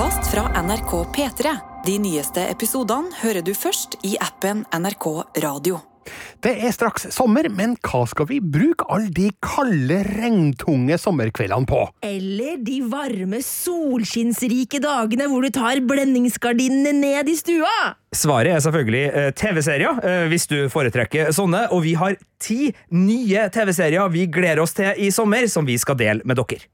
podkast fra NRK P3. De nyeste episodene hører du først i appen NRK Radio. Det er straks sommer, men hva skal vi bruke alle de kalde, regntunge sommerkveldene på? Eller de varme, solskinnsrike dagene hvor du tar blendingsgardinene ned i stua. Svaret er selvfølgelig eh, TV-serier, eh, hvis du foretrekker sånne. Og vi har ti nye TV-serier vi gleder oss til i sommer, som vi skal dele med dere.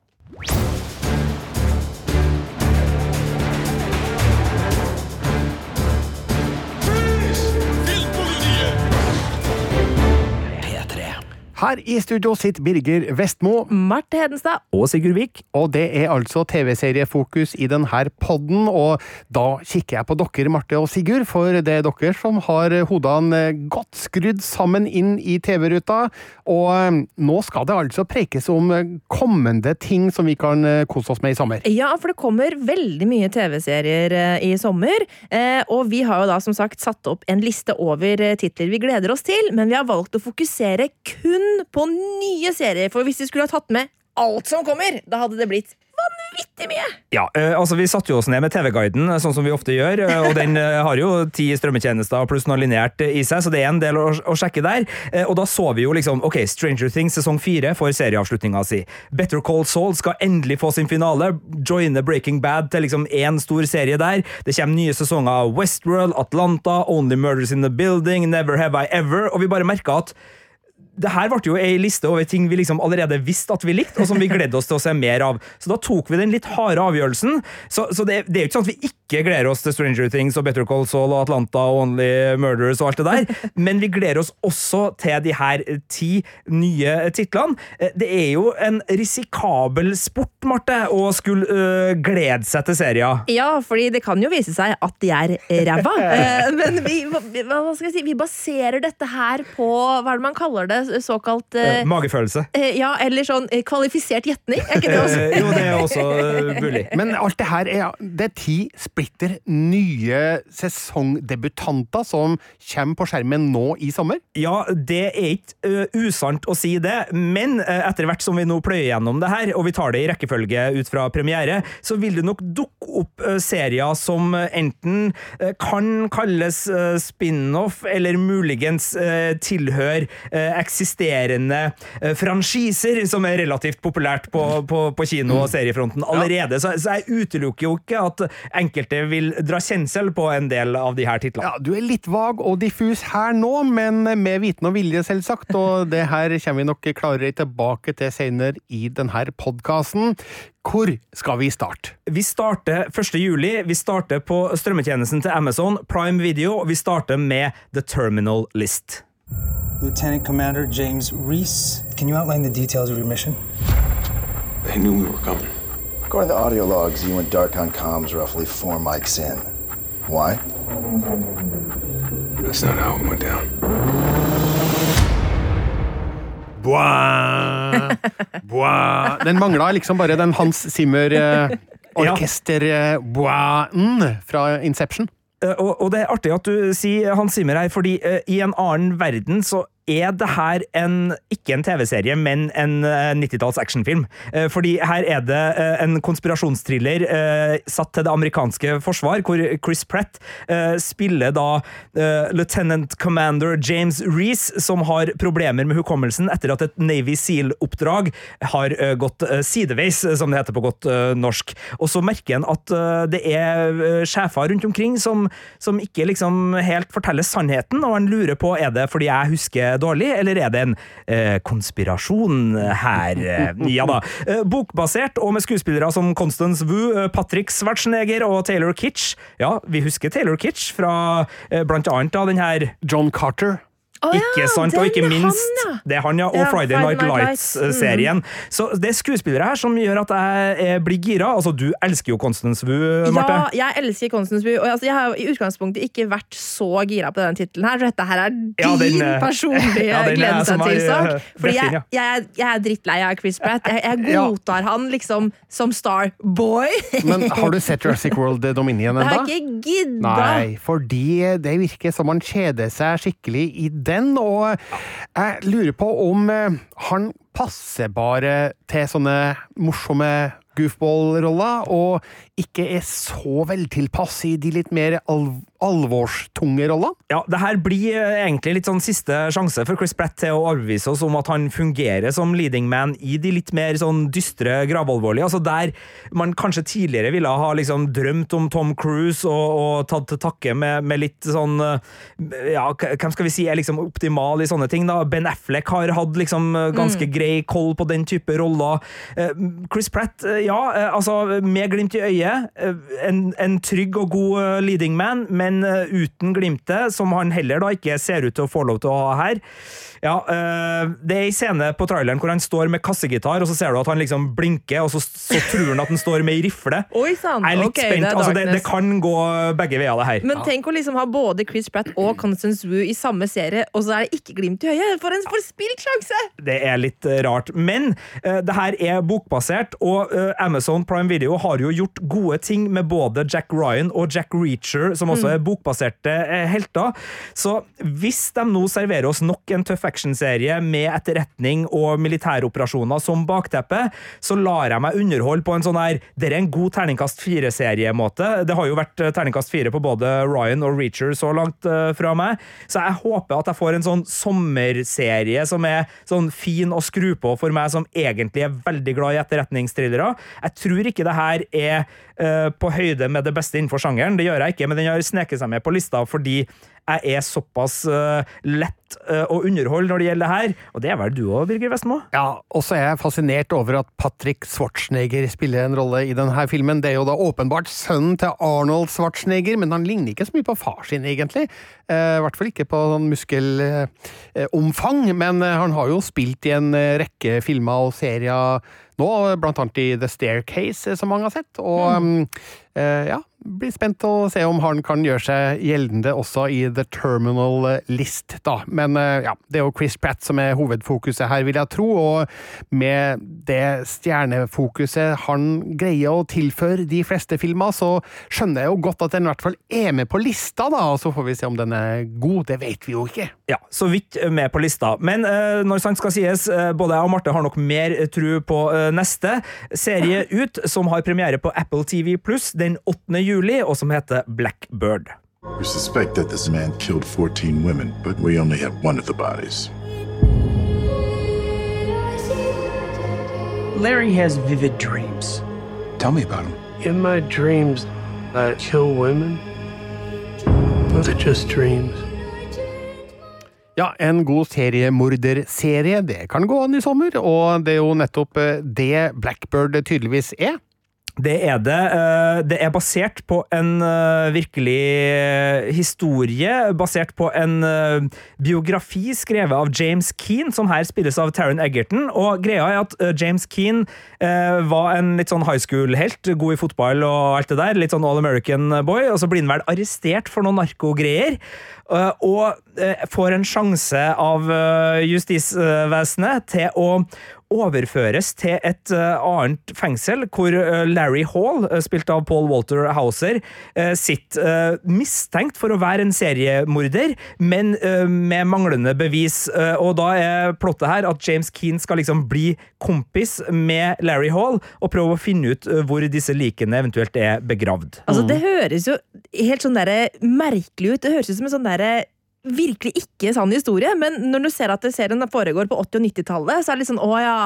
Her i studio sitter Birger Vestmo, Marte Hedenstad. Og Sigurd Vik. og det er altså TV-seriefokus i denne podden. Og da kikker jeg på dere, Marte og Sigurd, for det er dere som har hodene godt skrudd sammen inn i TV-ruta. Og eh, nå skal det altså prekes om kommende ting som vi kan eh, kose oss med i sommer. Ja, for det kommer veldig mye TV-serier eh, i sommer. Eh, og vi har jo da som sagt satt opp en liste over eh, titler vi gleder oss til, men vi har valgt å fokusere kun på nye serier. For hvis de skulle ha tatt med alt som kommer, da hadde det blitt vanvittig mye! Ja, eh, altså Vi satte jo oss ned med TV-guiden, sånn som vi ofte gjør. eh, Og den eh, har jo ti strømmetjenester pluss noe lineært eh, i seg, så det er en del å, å sjekke der. Eh, Og da så vi jo liksom ok, Stranger Things sesong fire får serieavslutninga si. Better Call Saul skal endelig få sin finale. Joine Breaking Bad til liksom én stor serie der. Det kommer nye sesonger av Westworld, Atlanta, Only Murders in the Building, Never Have I Ever, og vi bare merka at det her ble jo ei liste over ting vi liksom allerede visste at vi likte, og som vi gledde oss til å se mer av. Så da tok vi den litt harde avgjørelsen. Så, så det, det er jo ikke sånn at vi ikke gleder oss til Stranger Things og Better Call Saul og Atlanta og Only Murders og alt det der, men vi gleder oss også til de her ti nye titlene. Eh, Det er jo en risikabel sport, Marte, å skulle øh, glede seg til serier. Ja, fordi det kan jo vise seg at de er ræva. Eh, Men vi, hva skal jeg si, vi baserer dette her på hva er det man kaller det? Såkalt Eh, Magefølelse. Ja, eller sånn kvalifisert gjetning. Er ikke det også? Jo, det er også øh, mulig. Men alt det her er, det er ti splitter nye sesongdebutanter som kommer på skjermen nå i sommer. Ja, det er ikke usant å si det, men etter hvert som vi nå pløyer gjennom det her, og vi tar det i rekkefølge ut fra premiere, så vil det nok dukke opp serier som enten kan kalles spin-off, eller muligens ø, tilhør ø, eksisterende franchiser, som er relativt populært på, på, på kino- og seriefronten allerede. Så, så jeg utelukker jo ikke at enkelte vil dra kjensel på en del av de her titlene. Ja, Du er litt vag og diffus her nå, men med viten og vilje, selvsagt. Og det her kommer vi nok klarere tilbake til senere i denne podkasten. Hvor skal vi starte? Vi starter 1. juli. Vi starter på strømmetjenesten til Amazon, Prime Video, og vi starter med The Terminal List. Lieutenant Commander James Reese, can you outline the details of your mission? They knew we were coming. According to audio logs, you went dark on comms roughly four mics in. Why? That's not how it went down. Bois, bois. Den mangla liksom bare den Hans Zimmer eh, orkester eh, fra Inception. Eh, Og, og det er artig at du sier Hans Zimmer her, fordi uh, i en annen verden så er det her en, ikke en TV-serie, men en eh, 90-talls actionfilm. Eh, Fordi her er det eh, en konspirasjonstriller eh, satt til det amerikanske forsvar, hvor Chris Pratt eh, spiller da eh, Lieutenant Commander James Reece, som har problemer med hukommelsen etter at et Navy Seal-oppdrag har eh, gått eh, sideveis, eh, som det heter på godt eh, norsk. Og så merker han at eh, det er eh, sjefer rundt omkring som, som ikke liksom helt forteller sannheten, og han lurer på er det fordi jeg husker dårlig, eller er det en eh, konspirasjon her? Eh, Ja da. Eh, bokbasert, og med skuespillere som Constance Wu, eh, Patrick Schwarzenegger og Taylor Kitsch. Ja, vi husker Taylor Kitsch fra eh, blant annet da den her John Carter. Å ja, ikke sant, og ikke minst han, ja. Det er han, ja. Og Ja, Friday Night Friday Night Lights-serien. Så det er skuespillere her som gjør at jeg eh, blir gira. Altså, du elsker jo Constance Wu, Marte. Ja, jeg elsker Constance Wu. Og altså, jeg har jo i utgangspunktet ikke vært så gira på denne tittelen her, for dette her er din Ja, den, eh, personlige ja, er glede seg til-sak. eh, Fordi jeg, jeg, jeg er drittlei av Chris Pratt. Jeg, jeg Ja. godtar han liksom som Starboy. Men har du sett Jurassic World Dominion Jeg har jeg ikke gidda. Nei, fordi det virker som han kjeder seg skikkelig i den, og jeg lurer på om eh, han passer bare til sånne morsomme goofball-roller, og ikke er så veltilpass i de litt mer alv alvorstunge rollene. Ja, det her blir eh, egentlig litt sånn siste sjanse for Chris Pratt til å overbevise oss om at han fungerer som leading man i de litt mer sånn dystre, gravalvorlige. Altså der man kanskje tidligere ville ha liksom drømt om Tom Cruise og, og tatt til takke med, med, litt sånn eh, Ja, hvem skal vi si er liksom optimal i sånne ting, da? Ben Affleck har hatt liksom ganske mm. grei koll på den type roller. Eh, Chris Pratt, ja, altså med glimt i øyet, en, en trygg og god leading man. med men eh, uten glimtet, som han heller da ikke ser ut til å få lov til å ha her. Ja, uh, Det er ei scene på traileren hvor han står med kassegitar, og så ser du at han liksom blinker, og så, så tror han at han står med ei rifle. Oi, sant. Jeg er litt okay, spent. Det, altså, det, det, kan gå begge veier, det her. Men tenk å liksom ha både Chris Pratt og Constance Wu i samme serie, og så er det ikke glimt i øyet! For en forspilt sjanse! Det er litt uh, rart. Men uh, det her er bokbasert, og Amazon Prime Video har jo gjort gode ting med både Jack Ryan og Jack Reacher, som også mm. er bokbaserte helter. Så hvis de nå serverer oss nok en tøff actionserie med etterretning og militæroperasjoner som bakteppe, så lar jeg meg underholde på en sånn her Det er en god terningkast fire-seriemåte. Det har jo vært eh, terningkast fire på både Ryan og Reacher så langt uh, fra meg, så jeg håper at jeg får en sånn sommerserie som er sånn fin å skru på for meg som egentlig er veldig glad i etterretningsthrillere. Jeg tror ikke det her er uh, på høyde med det beste innenfor sjangeren, det gjør jeg ikke, men den har sneket seg med på lista fordi jeg er såpass uh, lett uh, å underholde når det gjelder det her. Og det er vel du òg, Birger Vestmo? Ja, og så er jeg fascinert over at Patrick Schwarzenegger spiller en rolle i denne filmen. Det er jo da åpenbart sønnen til Arnold Schwarzenegger, men han ligner ikke så mye på far sin, egentlig. Uh, I hvert fall ikke på sånn muskelomfang, men han har jo spilt i en rekke filmer og serier nå, blant annet i The Staircase, som mange har sett. Og mm. Um, ja, blir spent å se om han kan gjøre seg gjeldende også i The Terminal List, da. Men eh, ja, det er jo Chris Pratt som er hovedfokuset her, vil jeg tro, og med det stjernefokuset han greier å tilføre de fleste filmer, så skjønner jeg jo godt at den i hvert fall er med på lista, da, og så får vi se om den er god. Det vet vi jo ikke. Ja, så vidt med på lista. Men uh, når sant skal sies, både jeg og Marte har nok mer tro på neste serie ut, som har premiere på Apple TV Pluss den 8. juli og som heter Blackbird. We suspect that this man killed 14 women, but we only have one of the bodies. Larry has vivid dreams. Tell me about them. In my dreams, I kill women. Those are just dreams. Ja, en god seriemorderserie, det kan gå an i sommer, og det er jo nettopp eh, det Blackbird tydeligvis er. Det er det. Eh, det er basert på en eh, virkelig eh, historie, basert på en biografi skrevet av James Keane, som her spilles av Taron Egerton. Og greia er at James Keane var en litt sånn high school-helt, god i fotball og alt det der. Litt sånn all American boy, og så blir han vel arrestert for noen narkogreier. Og får en sjanse av justisvesenet til å overføres til et uh, annet fengsel, hvor uh, Larry Hall, uh, spilt av Paul Walter Hauser, sitter mistenkt for å være en seriemorder, men med manglende bevis. og da er plottet her at James Keane skal liksom bli kompis med Larry Hall og prøve å finne ut hvor disse likene eventuelt er begravd. Altså, det høres jo helt sånn der merkelig ut. Det høres ut som en sånn derre virkelig ikke sann historie, men når du ser at serien foregår på 80- og 90-tallet, så er det litt sånn å ja,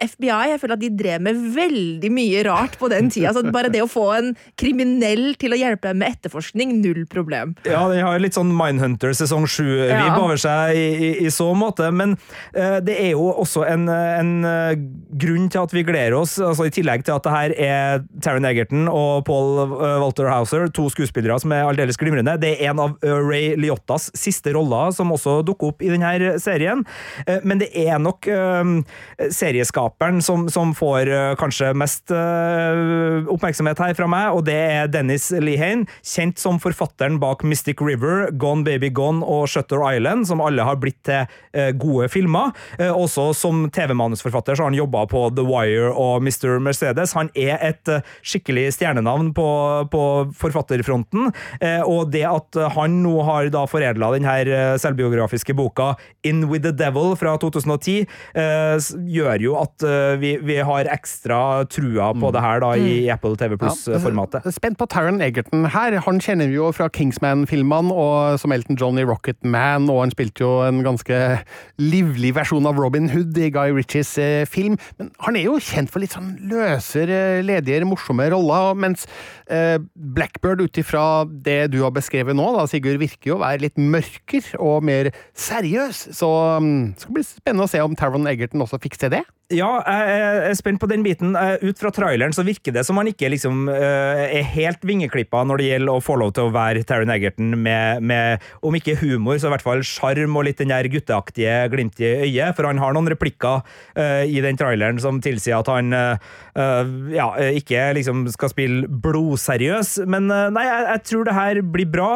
FBI Jeg føler at de drev med veldig mye rart på den tida. Så bare det å få en kriminell til å hjelpe deg med etterforskning, null problem. Ja, den har litt sånn Mindhunter sesong 7-vib ja. over seg i, i, i, så måte, men uh, det er jo også en, en uh, grunn til at vi gleder oss, altså i tillegg til at det her er Taron Egerton og Paul Walter Hauser, to skuespillere som er aldeles glimrende. Det er en av Ray Liottas siste siste roller som også dukker opp i denne serien. Eh, men det er nok uh, serieskaperen som, som får uh, kanskje mest oppmerksomhet her fra meg, og det er Dennis Lehane, kjent som forfatteren bak Mystic River, Gone Baby Gone og Shutter Island, som alle har blitt til eh, gode filmer. Eh, også som TV-manusforfatter så har han jobba på The Wire og Mr. Mercedes. Han er et eh, skikkelig stjernenavn på, på forfatterfronten, eh, og det at han nå har da foredla denne eh, selvbiografiske boka In With The Devil fra 2010, eh, gjør jo at eh, vi, vi har ekstra trua på det her da i Apple TV Plus-formatet. Ja, Spent på Taron Egerton her. Han kjenner vi jo fra Kingsman-filmene og som Elton John i Rocket Man, og han spilte jo en ganske livlig versjon av Robin Hood i Guy Ritchies film. Men han er jo kjent for litt sånn løsere, ledigere, morsomme roller, mens Blackbird, ut ifra det du har beskrevet nå, da, Sigurd, virker jo å være litt mørkere og mer seriøs. Så mm, det skal bli spennende å se om Taron Egerton også til det. Ja, jeg er spent på den biten. Eh, Ut fra traileren så virker det som han ikke liksom eh, er helt vingeklippa når det gjelder å få lov til å være Taron Egerton med, med om ikke humor, så i hvert fall sjarm og litt den der gutteaktige glimtet i øyet. For han har noen replikker eh, i den traileren som tilsier at han ja, ikke liksom skal spille blodseriøs. Men nei, jeg, jeg tror det her blir bra.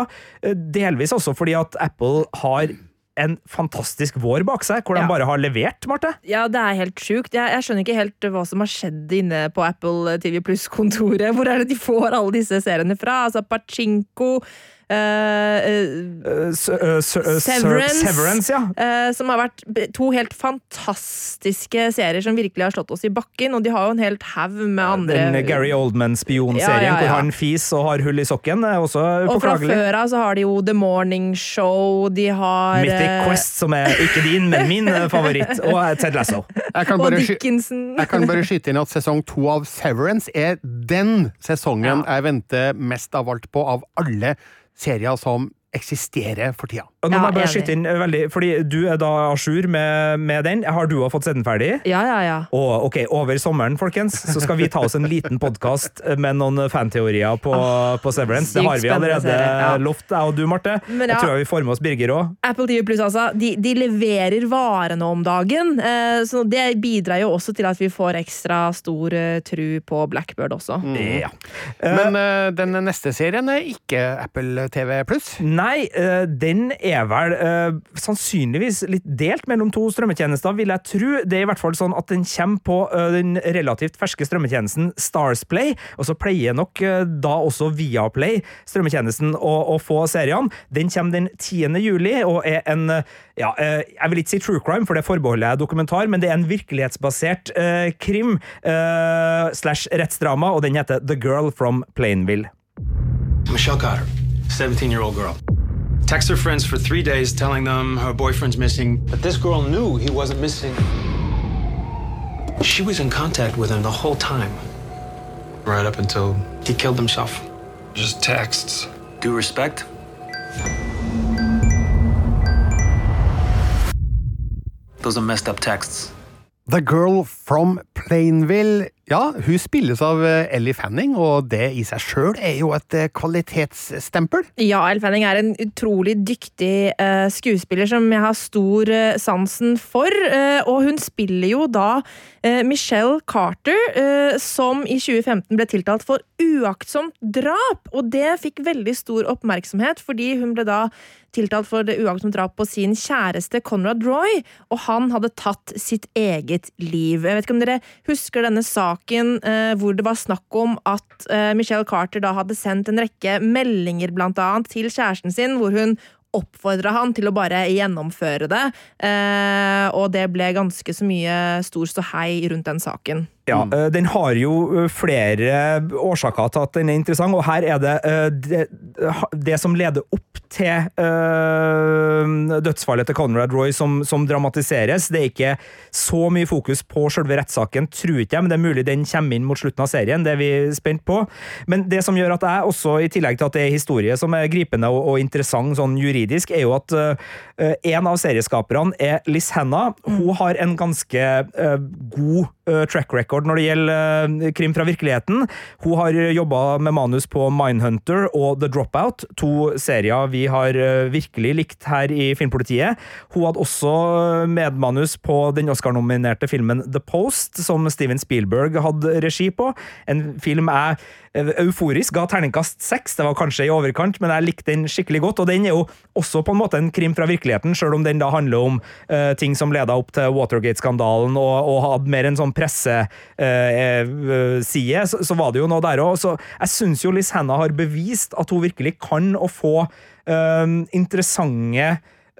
Delvis også fordi at Apple har en fantastisk vår bak seg, hvor de Ja. bare har levert, Marte. Ja, det er helt sjukt. Jeg, jeg skjønner ikke helt hva som har skjedd inne på Apple TV Pluss-kontoret. Hvor er det de får alle disse seriene fra? Altså Pachinko eh, eh, uh, Severance. Severance, ja. eh, som har vært to helt fantastiske serier som virkelig har slått oss i bakken. Og de har jo en helt haug med andre Den Gary Oldman-spionserien Ja, ja, ja. hvor han fis og har hull i sokken, er også Og fra før av så har de jo The Morning Show, de har Mythic eh, Quest, som er ikke din, men min eh, favoritt, og eh, Ted Lasso. Jeg kan og bare og Dickinson. Jeg kan bare skyte inn at sesong to av Severance er den sesongen jeg venter mest av alt på av alle serier som eksisterer for tida. Og nå må jeg bare skyte inn eh, veldig, fordi du er da à jour med, med den. Har du også fått sett den ferdig? Ja, ja, ja. Og ok, over sommeren, folkens, så skal vi ta oss en liten podkast med noen fanteorier på, på Severance. Det har vi allerede ja. lovt, jeg og du, Marte. Men Jeg tror tror vi får med oss Birger òg. Apple TV Plus, altså. De, de leverer varene om dagen. Eh, så det bidrar jo også til at vi får ekstra stor eh, tru på Blackbird også. Ja. Men eh, den neste serien er ikke Apple TV pluss. Nei, eh, den er vel eh, sannsynligvis litt delt mellom to strømmetjenester, vil jeg tro. Det er i hvert fall sånn at den kommer på eh, den relativt ferske strømmetjenesten Starsplay, og så pleier nok da også Viaplay, strømmetjenesten, å, å få seriene. Den kommer den 10. juli, og er en ja, jeg vil ikke si true crime, for det forbeholder jeg dokumentar, men det er en virkelighetsbasert eh, krim eh, slash rettsdrama, og den heter The Girl from Plainville. Michelle Goddard, 17 year old girl. Texts her friends for three days telling them her boyfriend's missing. But this girl knew he wasn't missing. She was in contact with him the whole time. Right up until he killed himself. Just texts. Due respect? Those are messed up texts. The Girl from Plainville. Ja, hun spilles av eh, Ellie Fanning, og det i seg sjøl er jo et eh, kvalitetsstempel. Ja, Ellie Fanning er en utrolig dyktig uh, skuespiller som jeg har stor uh, sansen for. Uh, og hun spiller jo da Michelle Carter, som i 2015 ble tiltalt for uaktsomt drap. Og det fikk veldig stor oppmerksomhet, fordi hun ble da tiltalt for det uaktsomt drap på sin kjæreste Conrad Roy, og han hadde tatt sitt eget liv. Jeg vet ikke om dere husker denne saken eh, hvor det var snakk om at eh, Michelle Carter da hadde sendt en rekke meldinger blant annet til kjæresten sin, hvor hun oppfordra han til å bare gjennomføre det, eh, og det ble ganske så mye stor ståhei rundt den saken. Ja, mm. Den har jo eh, flere årsaker til at den er interessant, og her er det eh, det, det som leder opp til eh, dødsfallet til Conrad Roy som, som dramatiseres. Det er ikke så mye fokus på selve rettssaken, tror ikke jeg, men det er mulig den kommer inn mot slutten av serien. Det er vi spent på. Men det som gjør at jeg også, i tillegg til at det er historie som er gripende og, og interessant sånn juridisk, er jo at eh, en av serieskaperne er Liz Hanna. Hun har en ganske eh, god eh, track record når det gjelder eh, krim fra virkeligheten. Hun har jobba med manus på Mindhunter og The Dropout, to serier vi har eh, virkelig likt her i Filmpolitiet. Hun hadde også medmanus på den Oscar-nominerte filmen The Post, som Steven Spielberg hadde regi på. En film jeg eh, euforisk ga terningkast seks. Det var kanskje i overkant, men jeg likte den skikkelig godt. Og den er jo også på en måte en krim fra virkeligheten, sjøl om den da handler om uh, ting som leda opp til Watergate-skandalen og, og hadde mer en sånn presseside, så, så var det jo noe der òg. Så jeg syns jo Liz Hannah har bevist at hun virkelig kan å få uh, interessante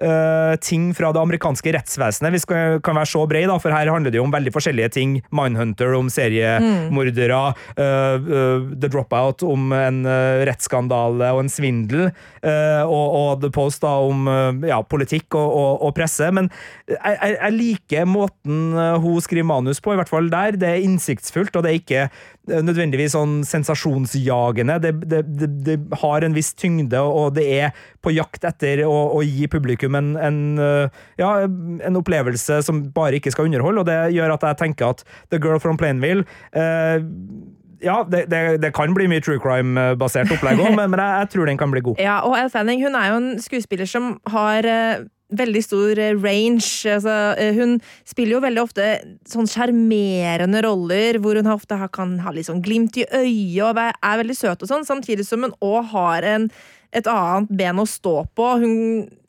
eh, ting fra det amerikanske rettsvesenet. Vi skal, kan være så brei, da, for her handler det jo om veldig forskjellige ting. Mindhunter om seriemordere, mm. uh, uh, The Dropout om en rettsskandale og en svindel, og, og The Post da om ja, politikk og, og, og presse. Men jeg, jeg, jeg liker måten hun skriver manus på, i hvert fall der. Det er innsiktsfullt, og det er ikke nødvendigvis sånn sensasjonsjagende. Det, det, det, det har en viss tyngde, og det er på jakt etter å, å gi publikum en, en, eh, ja, en opplevelse som bare ikke skal underholde, og det gjør at jeg tenker at The Girl from Plainville eh, ja, det, det, det kan bli mye true crime-basert opplegg òg, men, men jeg, jeg tror den kan bli god. Ja, og Elle Fanning hun er jo en skuespiller som har eh, veldig stor eh, range. Altså, eh, hun spiller jo veldig ofte sånn sjarmerende roller, hvor hun ofte kan ha litt sånn glimt i øyet og er veldig søt og sånn, samtidig som hun òg har en et annet ben å stå på. Hun,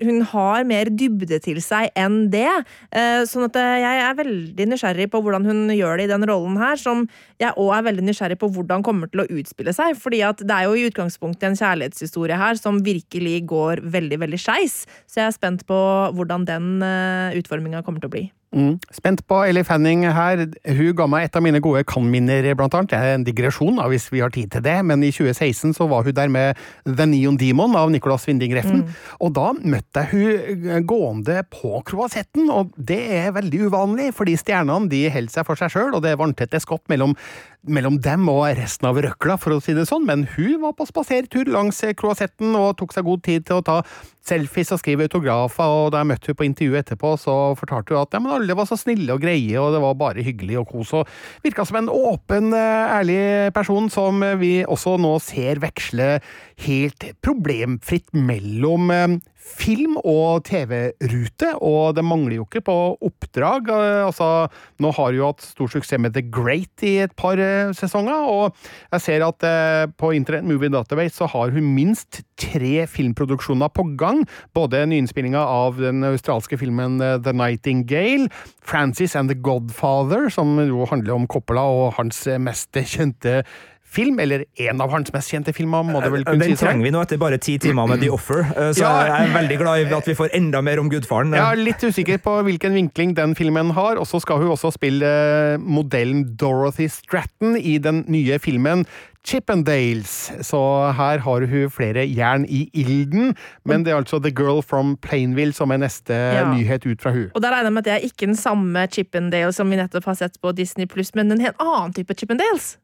hun har mer dybde til seg enn det. Eh, sånn at eh, jeg er veldig nysgjerrig på hvordan hun gjør det i den rollen her, som jeg òg er veldig nysgjerrig på hvordan kommer til å utspille seg. fordi at det er jo i utgangspunktet en kjærlighetshistorie her som virkelig går veldig, veldig skeis. Så jeg er spent på hvordan den uh, utforminga kommer til å bli. Mm. Spent på Ellie Fanning her. Hun ga meg et av mine gode kan-minner, blant annet. Det er en digresjon, da, hvis vi har tid til det, men i 2016 så var hun der med The Neon Demon av Nicolas Winding Refn. Og da møtte jeg hun gående på kroasetten, og det er veldig uvanlig, fordi stjernene de holder seg for seg sjøl, og det er vanntette skott mellom mellom dem og resten av røkla, for å si det sånn, men hun var på spasertur langs kroasetten og tok seg god tid til å ta selfies og skrive autografer, og da jeg møtte hun på intervju etterpå, så fortalte hun at ja, men alle var så snille og greie, og det var bare hyggelig og kos, og virka som en åpen, eh, ærlig person som vi også nå ser veksle helt problemfritt mellom eh, film og TV-rute, og det mangler jo ikke på oppdrag. Eh, Altså, nå har jo hatt stor suksess med The Great i et par eh, sesonger, og jeg ser at eh, på Internet Movie Database så har hun minst tre filmproduksjoner på gang. Både nyinnspillinga av den australske filmen eh, The Nightingale, Francis and the Godfather, som jo handler om Coppola og hans mest kjente film, eller en av hans mest kjente filmer, må det vel kunne Den sies. å trenger vi nå etter bare ti timer med The Offer, eh, så Ja. jeg er veldig glad i at vi får enda mer om gudfaren. Jeg er litt usikker på hvilken vinkling den filmen har, og så skal hun også spille eh, modellen Dorothy Stratton i den nye filmen Chippendales. Så her har hun flere jern i ilden, men det er altså The Girl from Plainville som er neste Ja. nyhet ut fra hun. Og da regner jeg med at det er ikke den samme Chippendale som vi nettopp har sett på Disney Pluss, men en helt annen type Chippendales.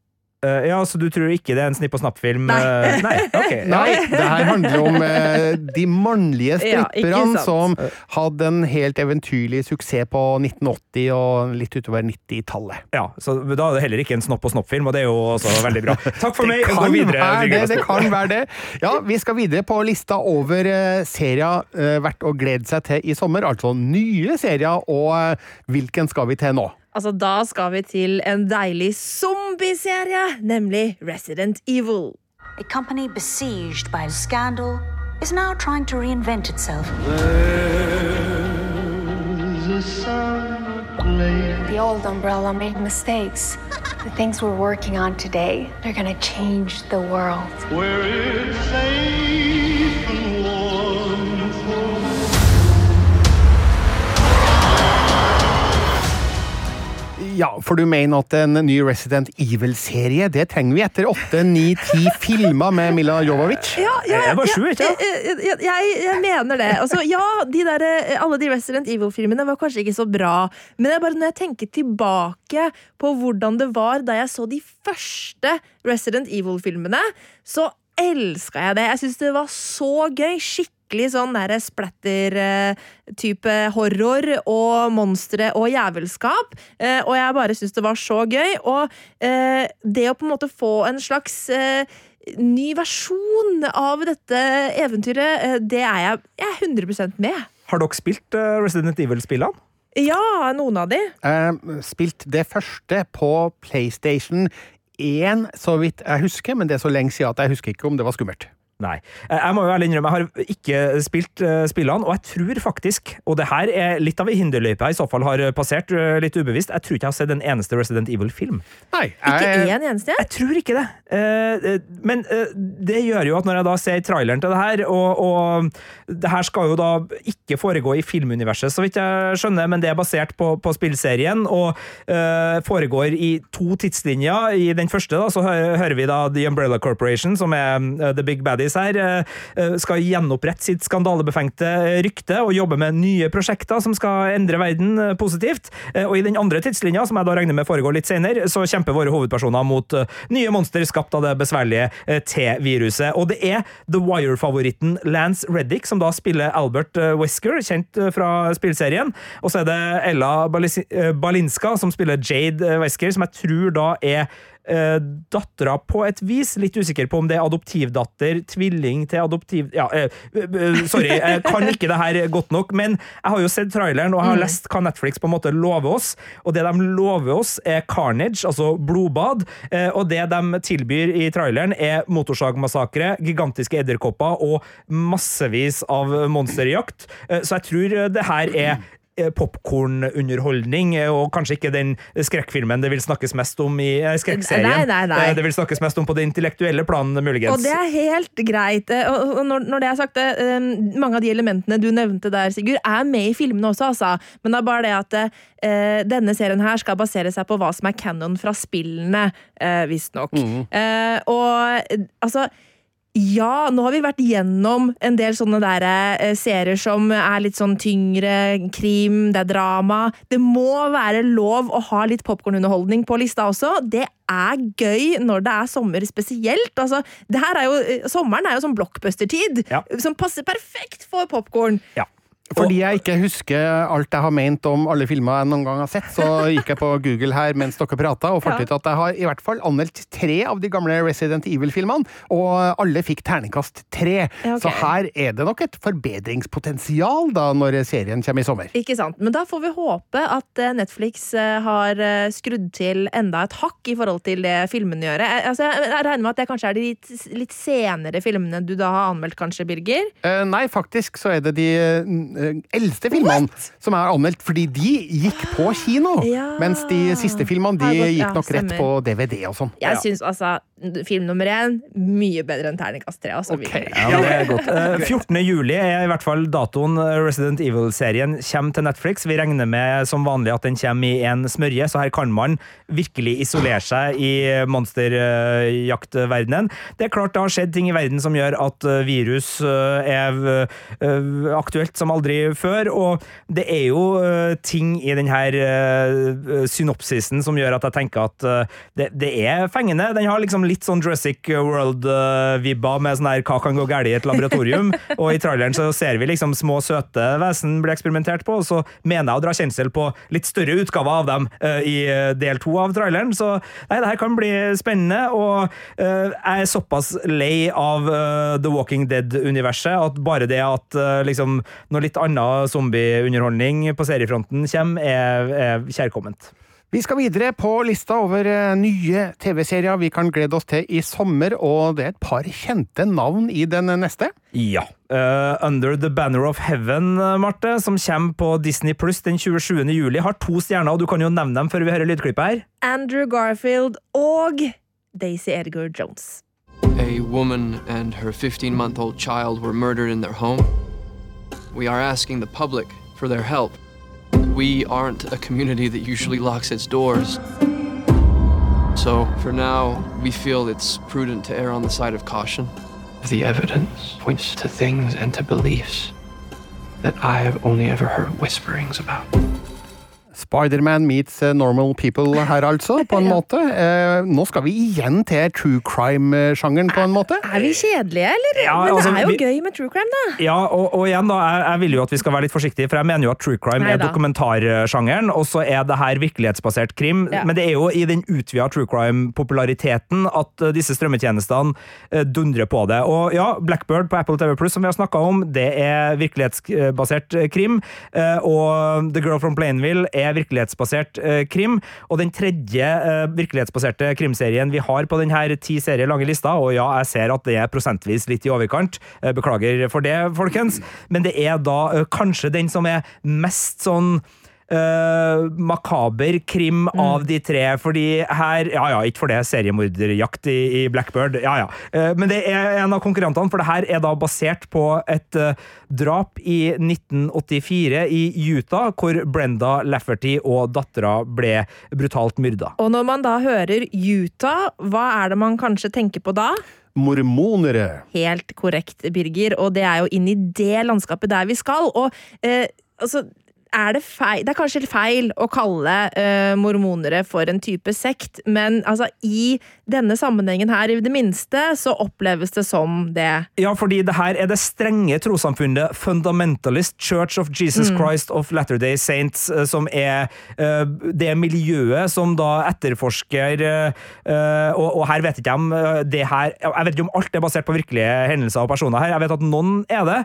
Eh, ja, Så du tror ikke det er en snipp og snapp-film? Nei. Uh, Nei, ok. Nei, det her handler om uh, de mannlige stripperne ja, som hadde en helt eventyrlig suksess på 1980 og litt utover 90-tallet. Ja, så Da er det heller ikke en snopp og snopp-film, og det er jo også veldig bra. Takk for meg! Det Gå kan, videre. det, det kan være det. Ja, vi skal videre på lista over serier verdt å glede seg til i sommer. Altså nye serier, og hvilken skal vi til nå? Altså, Da skal vi til en deilig zombieserie, nemlig Resident Evil. A company besieged by scandal is now trying to reinvent itself. The old umbrella made mistakes. The things we're working on today, they're gonna change the world. Ja, for du mener at en ny Resident Evil-serie, det trenger vi etter åtte, ni, ti filmer med Mila Jovovic? Ja, ja, ja, sju, ikke jeg, jeg, jeg, jeg mener det. Altså, ja, de der, eh, alle de Resident Evil-filmene var kanskje ikke så bra, men jeg bare, når jeg tenker tilbake på hvordan det var da jeg så de første Resident Evil-filmene, så elska jeg det. Jeg syns det var så gøy. Skikkelig skikkelig sånn derre splatter-type horror og monstre og jævelskap. Eh, og jeg bare syns det var så gøy. Og eh, det å på en måte få en slags eh, ny versjon av dette eventyret, eh, det er jeg, jeg er 100% med. Har dere spilt eh, Resident Evil-spillene? Ja, noen av de. Eh, spilt det første på PlayStation 1, så vidt jeg husker, men det er så lenge siden at jeg husker ikke om det var skummelt. Nei. Eh, Jeg må jo ærlig innrømme, jeg har ikke spilt eh, spillene, og jeg tror faktisk, og det her er litt av ei hinderløype jeg i så fall har passert eh, litt ubevisst, jeg tror ikke jeg har sett en eneste Resident Evil-film. Nei, Ikke jeg, én eneste? Jeg tror ikke det. Men det gjør jo at når jeg da ser traileren til det her, og, og det her skal jo da ikke foregå i filmuniverset, så vidt jeg skjønner, men det er basert på, på spillserien, og eh, foregår i to tidslinjer. I den første da, så hører vi da The Umbrella Corporation, som er The Big Baddies her, eh, eh, skal gjenopprette sitt skandalebefengte rykte og jobbe med nye prosjekter som skal endre verden eh, positivt. Og i den andre tidslinja, som jeg da regner med foregår litt senere, så kjemper våre hovedpersoner mot nye monster skapt av det besværlige T-viruset. Og det er The Wire-favoritten Lance Reddick som da spiller Albert Wesker, kjent fra spillserien. Og så er det Ella Balinska som spiller Jade Wesker, som jeg tror da er eh, dattera på et vis. Litt usikker på om det er adoptivdatter, tvilling til adoptiv... Ja, eh, eh, sorry, jeg kan ikke det her godt nok, men jeg har jo sett traileren, og jeg har lest hva Netflix på en måte lover oss, og det de lover oss er carnage, altså blodbad, eh, og det de tilbyr i traileren er motorsagmassakre, gigantiske edderkopper og massevis av monsterjakt, Eh, så jeg tror det her er eh, popkornunderholdning, eh, og kanskje ikke den skrekkfilmen det vil snakkes mest om i eh, skrekkserien. Nei, nei, nei. Eh, Det vil snakkes mest om på det intellektuelle planen muligens. Og det er helt greit. Eh, Og når, det er sagt, eh, mange av de elementene du nevnte der, Sigurd, er med i filmene også, altså. Men det er bare det at eh, denne serien her skal basere seg på hva som er canon fra spillene, eh, visstnok. Mm. og eh, altså ja, nå har vi vært gjennom en del sånne der, eh, serier som er litt sånn tyngre, krim, det er drama. Det må være lov å ha litt popkornunderholdning på lista også. Det er gøy når det er sommer spesielt. Altså, det her er jo, eh, sommeren er jo sånn blockbuster-tid, Ja. som passer perfekt for popkorn. Ja. Fordi jeg ikke husker alt jeg har ment om alle filmer jeg noen gang har sett, så gikk jeg på Google her mens dere prata, og fant ut at jeg har i hvert fall anmeldt tre av de gamle Resident Evil-filmene, og alle fikk terningkast tre. Ja, ok. Så her er det nok et forbedringspotensial da, når serien kommer i sommer. Ikke sant? Men da får vi håpe at eh, Netflix eh, har eh, skrudd til enda et hakk i forhold til det filmene gjør. Jeg, altså, jeg regner med at det kanskje er de litt, litt senere filmene du da har anmeldt, kanskje, Birger? Eh, nei, faktisk så er det de eldste filmene som er anmeldt, fordi de gikk på kino. Ja. Mens de siste filmene de gått- ja, gikk nok rett stemmer. på DVD og sånn. Jeg Ja. syns altså film nummer én mye bedre enn terningkast tre. Altså, okay. Ja, det er godt. Eh, 14. juli er i hvert fall datoen Resident Evil-serien kommer til Netflix. Vi regner med som vanlig at den kommer i en smørje, så her kan man virkelig isolere seg i monsterjaktverdenen. Det er klart det har skjedd ting i verden som gjør at eh, virus eh, er eh, aktuelt som aldri før, og det er jo eh, ting i denne eh, synopsisen som gjør at jeg tenker at eh, det, det er fengende. Den har liksom litt sånn Jurassic World-vibba med sånn her hva kan gå galt i et laboratorium, og i traileren så ser vi liksom små søte vesen bli eksperimentert på, og så mener jeg å dra kjensel på litt større utgaver av dem i del to av traileren, så nei, det her kan bli spennende, og jeg er såpass lei av The Walking Dead-universet at bare det at liksom noe litt annet zombieunderholdning på seriefronten kommer, er, er kjærkomment. Vi skal videre på lista over eh, nye TV-serier vi kan glede oss til i sommer, og det er et par kjente navn i den neste. Ja. Uh, Under the Banner of Heaven, eh, Marte, som kommer på Disney Pluss den 27. juli, har to stjerner, og du kan jo nevne dem før vi hører lydklippet her. Andrew Garfield og Daisy Edgar Jones. A woman and her 15 month old child were murdered in their home. We are asking the public for their help. We aren't a community that usually locks its doors. So, for now, we feel it's prudent to err on the side of caution. The evidence points to things and to beliefs that I have only ever heard whisperings about. Spiderman meets eh, normal people her, altså, på en måte. Eh, nå skal vi igjen til true crime-sjangeren, på en måte. Er vi kjedelige, eller? Ja, Men altså, det er jo vi- gøy med true crime, da. Ja, og, og igjen da, jeg, jeg vil jo at vi skal være litt forsiktige, for jeg mener jo at true crime er dokumentarsjangeren, og så er det her virkelighetsbasert krim. Ja. Men det er jo i den utvida true crime-populariteten at eh, disse strømmetjenestene dundrer på det. Og ja, Blackbird på Apple TV Plus, som vi har snakka om, det er virkelighetsbasert krim. eh, Og The Girl from Plainville er virkelighetsbasert eh, krim. Og den tredje eh, virkelighetsbaserte krimserien vi har på denne ti serier lange lista, og ja, jeg ser at det er prosentvis litt i overkant, eh, beklager for det, folkens, men det er da eh, kanskje den som er mest sånn eh, makaber krim av de tre, fordi her Ja ja, ikke for det, seriemorderjakt i, i Blackbird, ja ja. Uh, men det er en av konkurrentene, for det her er da basert på et uh, drap i 1984 i Utah, hvor Brenda Lafferty og dattera ble brutalt myrda. Og når man da hører Utah, hva er det man kanskje tenker på da? Mormonere. Helt korrekt, Birger, og det er jo inn i det landskapet der vi skal. Og eh, altså er det, feil, det er kanskje feil å kalle uh, mormonere for en type sekt, men altså, i denne sammenhengen her, i det minste, så oppleves det som det. Ja, fordi det her er det strenge trossamfunnet Fundamentalist Church of Jesus Mm. Christ of Latter-day Saints, eh, som er uh, det miljøet som da etterforsker eh, og, og her vet ikke jeg om det her Jeg vet ikke om alt er basert på virkelige hendelser og personer her, jeg vet at noen er det,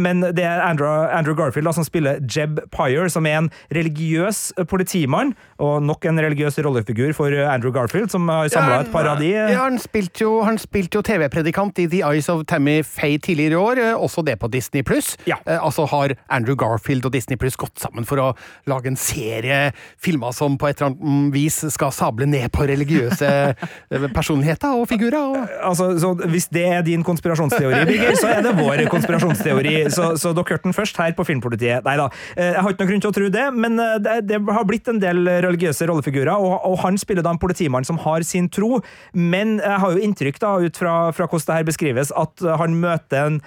men det er Andrew, Andrew Garfield da, som spiller Jeb Pyre, som er en religiøs politimann, og nok en religiøs rollefigur for Andrew Garfield, som har samla et par av de. eh, Ja, han spilte jo, spilt jo TV-predikant i The Eyes of Tammy Faye tidligere i år, eh, også det på Disney Pluss. Eh, altså har Andrew Garfield og Disney Pluss gått sammen for å lage en serie filmer som på et eller annet mm, vis skal sable ned på religiøse eh, personligheter og figurer. Og Altså, så Hvis det er din konspirasjonsteori, Birger, så er det vår konspirasjonsteori. Så, så dere hørte den først her på Filmpolitiet. Nei da, eh, jeg har ikke noen grunn til å tro det, men eh, det, det har blitt en del religiøse rollefigurer, og, og han spiller da en politimann som har sin tro, men jeg har jo inntrykk da, ut fra, fra hvordan det her beskrives, at han møter en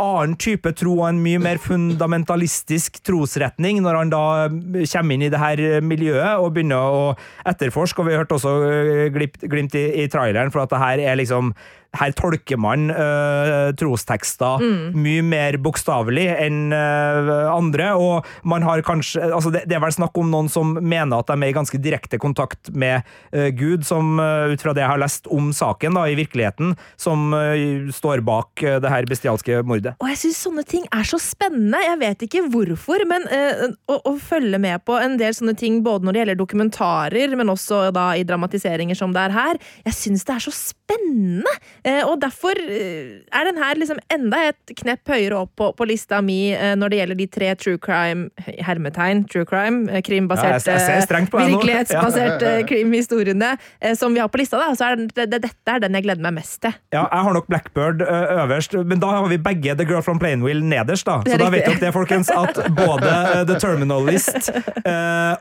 annen type tro og en mye mer fundamentalistisk trosretning når han da kommer inn i det her miljøet og begynner å etterforske. Og vi hørte også øh, glimt, glimt i, i traileren for at det her er liksom her tolker man uh, trostekster Mm. mye mer bokstavelig enn uh, andre, og man har kanskje altså det, det er vel snakk om noen som mener at de er i ganske direkte kontakt med uh, Gud, som ut fra det jeg har lest om saken da, i virkeligheten, som står bak det her bestialske mordet. Og jeg syns sånne ting er så spennende. Jeg vet ikke hvorfor, men å, å følge med på en del sånne ting, både når det gjelder dokumentarer, men også da i dramatiseringer som det er her, jeg syns det er så spennende! Eh, og derfor eh, er den her liksom enda et knepp høyere opp på, på lista mi eh, når det gjelder de tre true crime hermetegn, true crime, krimbaserte, Ja, virkelighetsbaserte Ja. krimhistoriene som vi har på lista. Da. Så er det, det, dette er den jeg gleder meg mest til. Ja, jeg har nok Blackbird øverst, men da har vi begge The Girl from Plainville nederst. da. Så da vet dere det, folkens, at både The Terminalist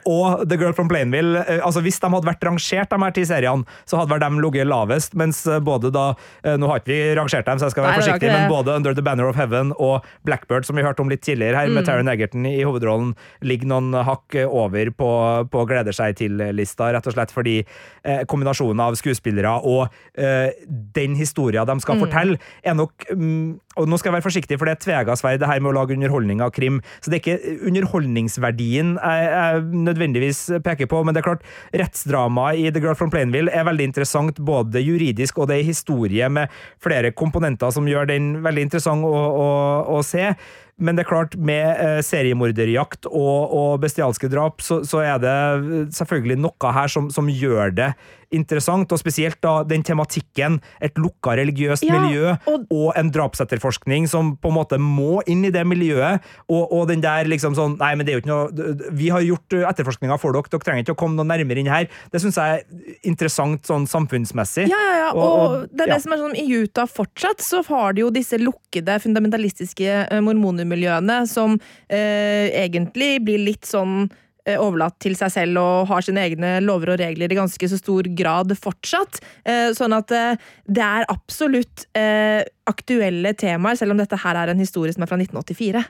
og The Girl from Plainville altså Hvis de hadde vært rangert, de her ti seriene, så hadde vel de ligget lavest. Mens både da Nå har ikke vi rangert dem, så jeg skal være Nei, forsiktig, men både Under the Banner of Heaven og Blackbird, som vi hørte om litt tidligere her, med Mm. Taron Egerton i hovedrollen, ligger noen hakk over på, på gleder seg til-lista, rett og slett fordi eh, kombinasjonen av skuespillere og eh, den historien de skal Mm. fortelle, er nok mm, og nå skal jeg være forsiktig, for det er tvegasverd det her med å lage underholdning av krim. Så det er ikke underholdningsverdien jeg, jeg nødvendigvis peker på, men det er klart, rettsdramaet i The Girl from Plainville er veldig interessant, både juridisk og det er historie med flere komponenter som gjør den veldig interessant å, å, å se. Men det er klart, med eh, seriemorderjakt og, og bestialske drap, så, så er det selvfølgelig noe her som, som gjør det interessant, og spesielt da den tematikken, et lukka religiøst Ja, miljø, og, en drapsetterforskning som på en måte må inn i det miljøet, og, og den der liksom sånn Nei, men det er jo ikke noe Vi har gjort etterforskninga for dere, dere trenger ikke å komme noe nærmere inn her. Det syns jeg er interessant sånn samfunnsmessig. Ja, ja, ja. Og, det er det som er sånn, I Utah fortsatt så har de jo disse lukkede, fundamentalistiske eh, mormonermiljøene som eh, egentlig blir litt sånn eh, overlatt til seg selv og har sine egne lover og regler i ganske så stor grad fortsatt. Eh, Sånn at eh, det er absolutt aktuelle temaer, selv om dette her er en historie som er fra 1984.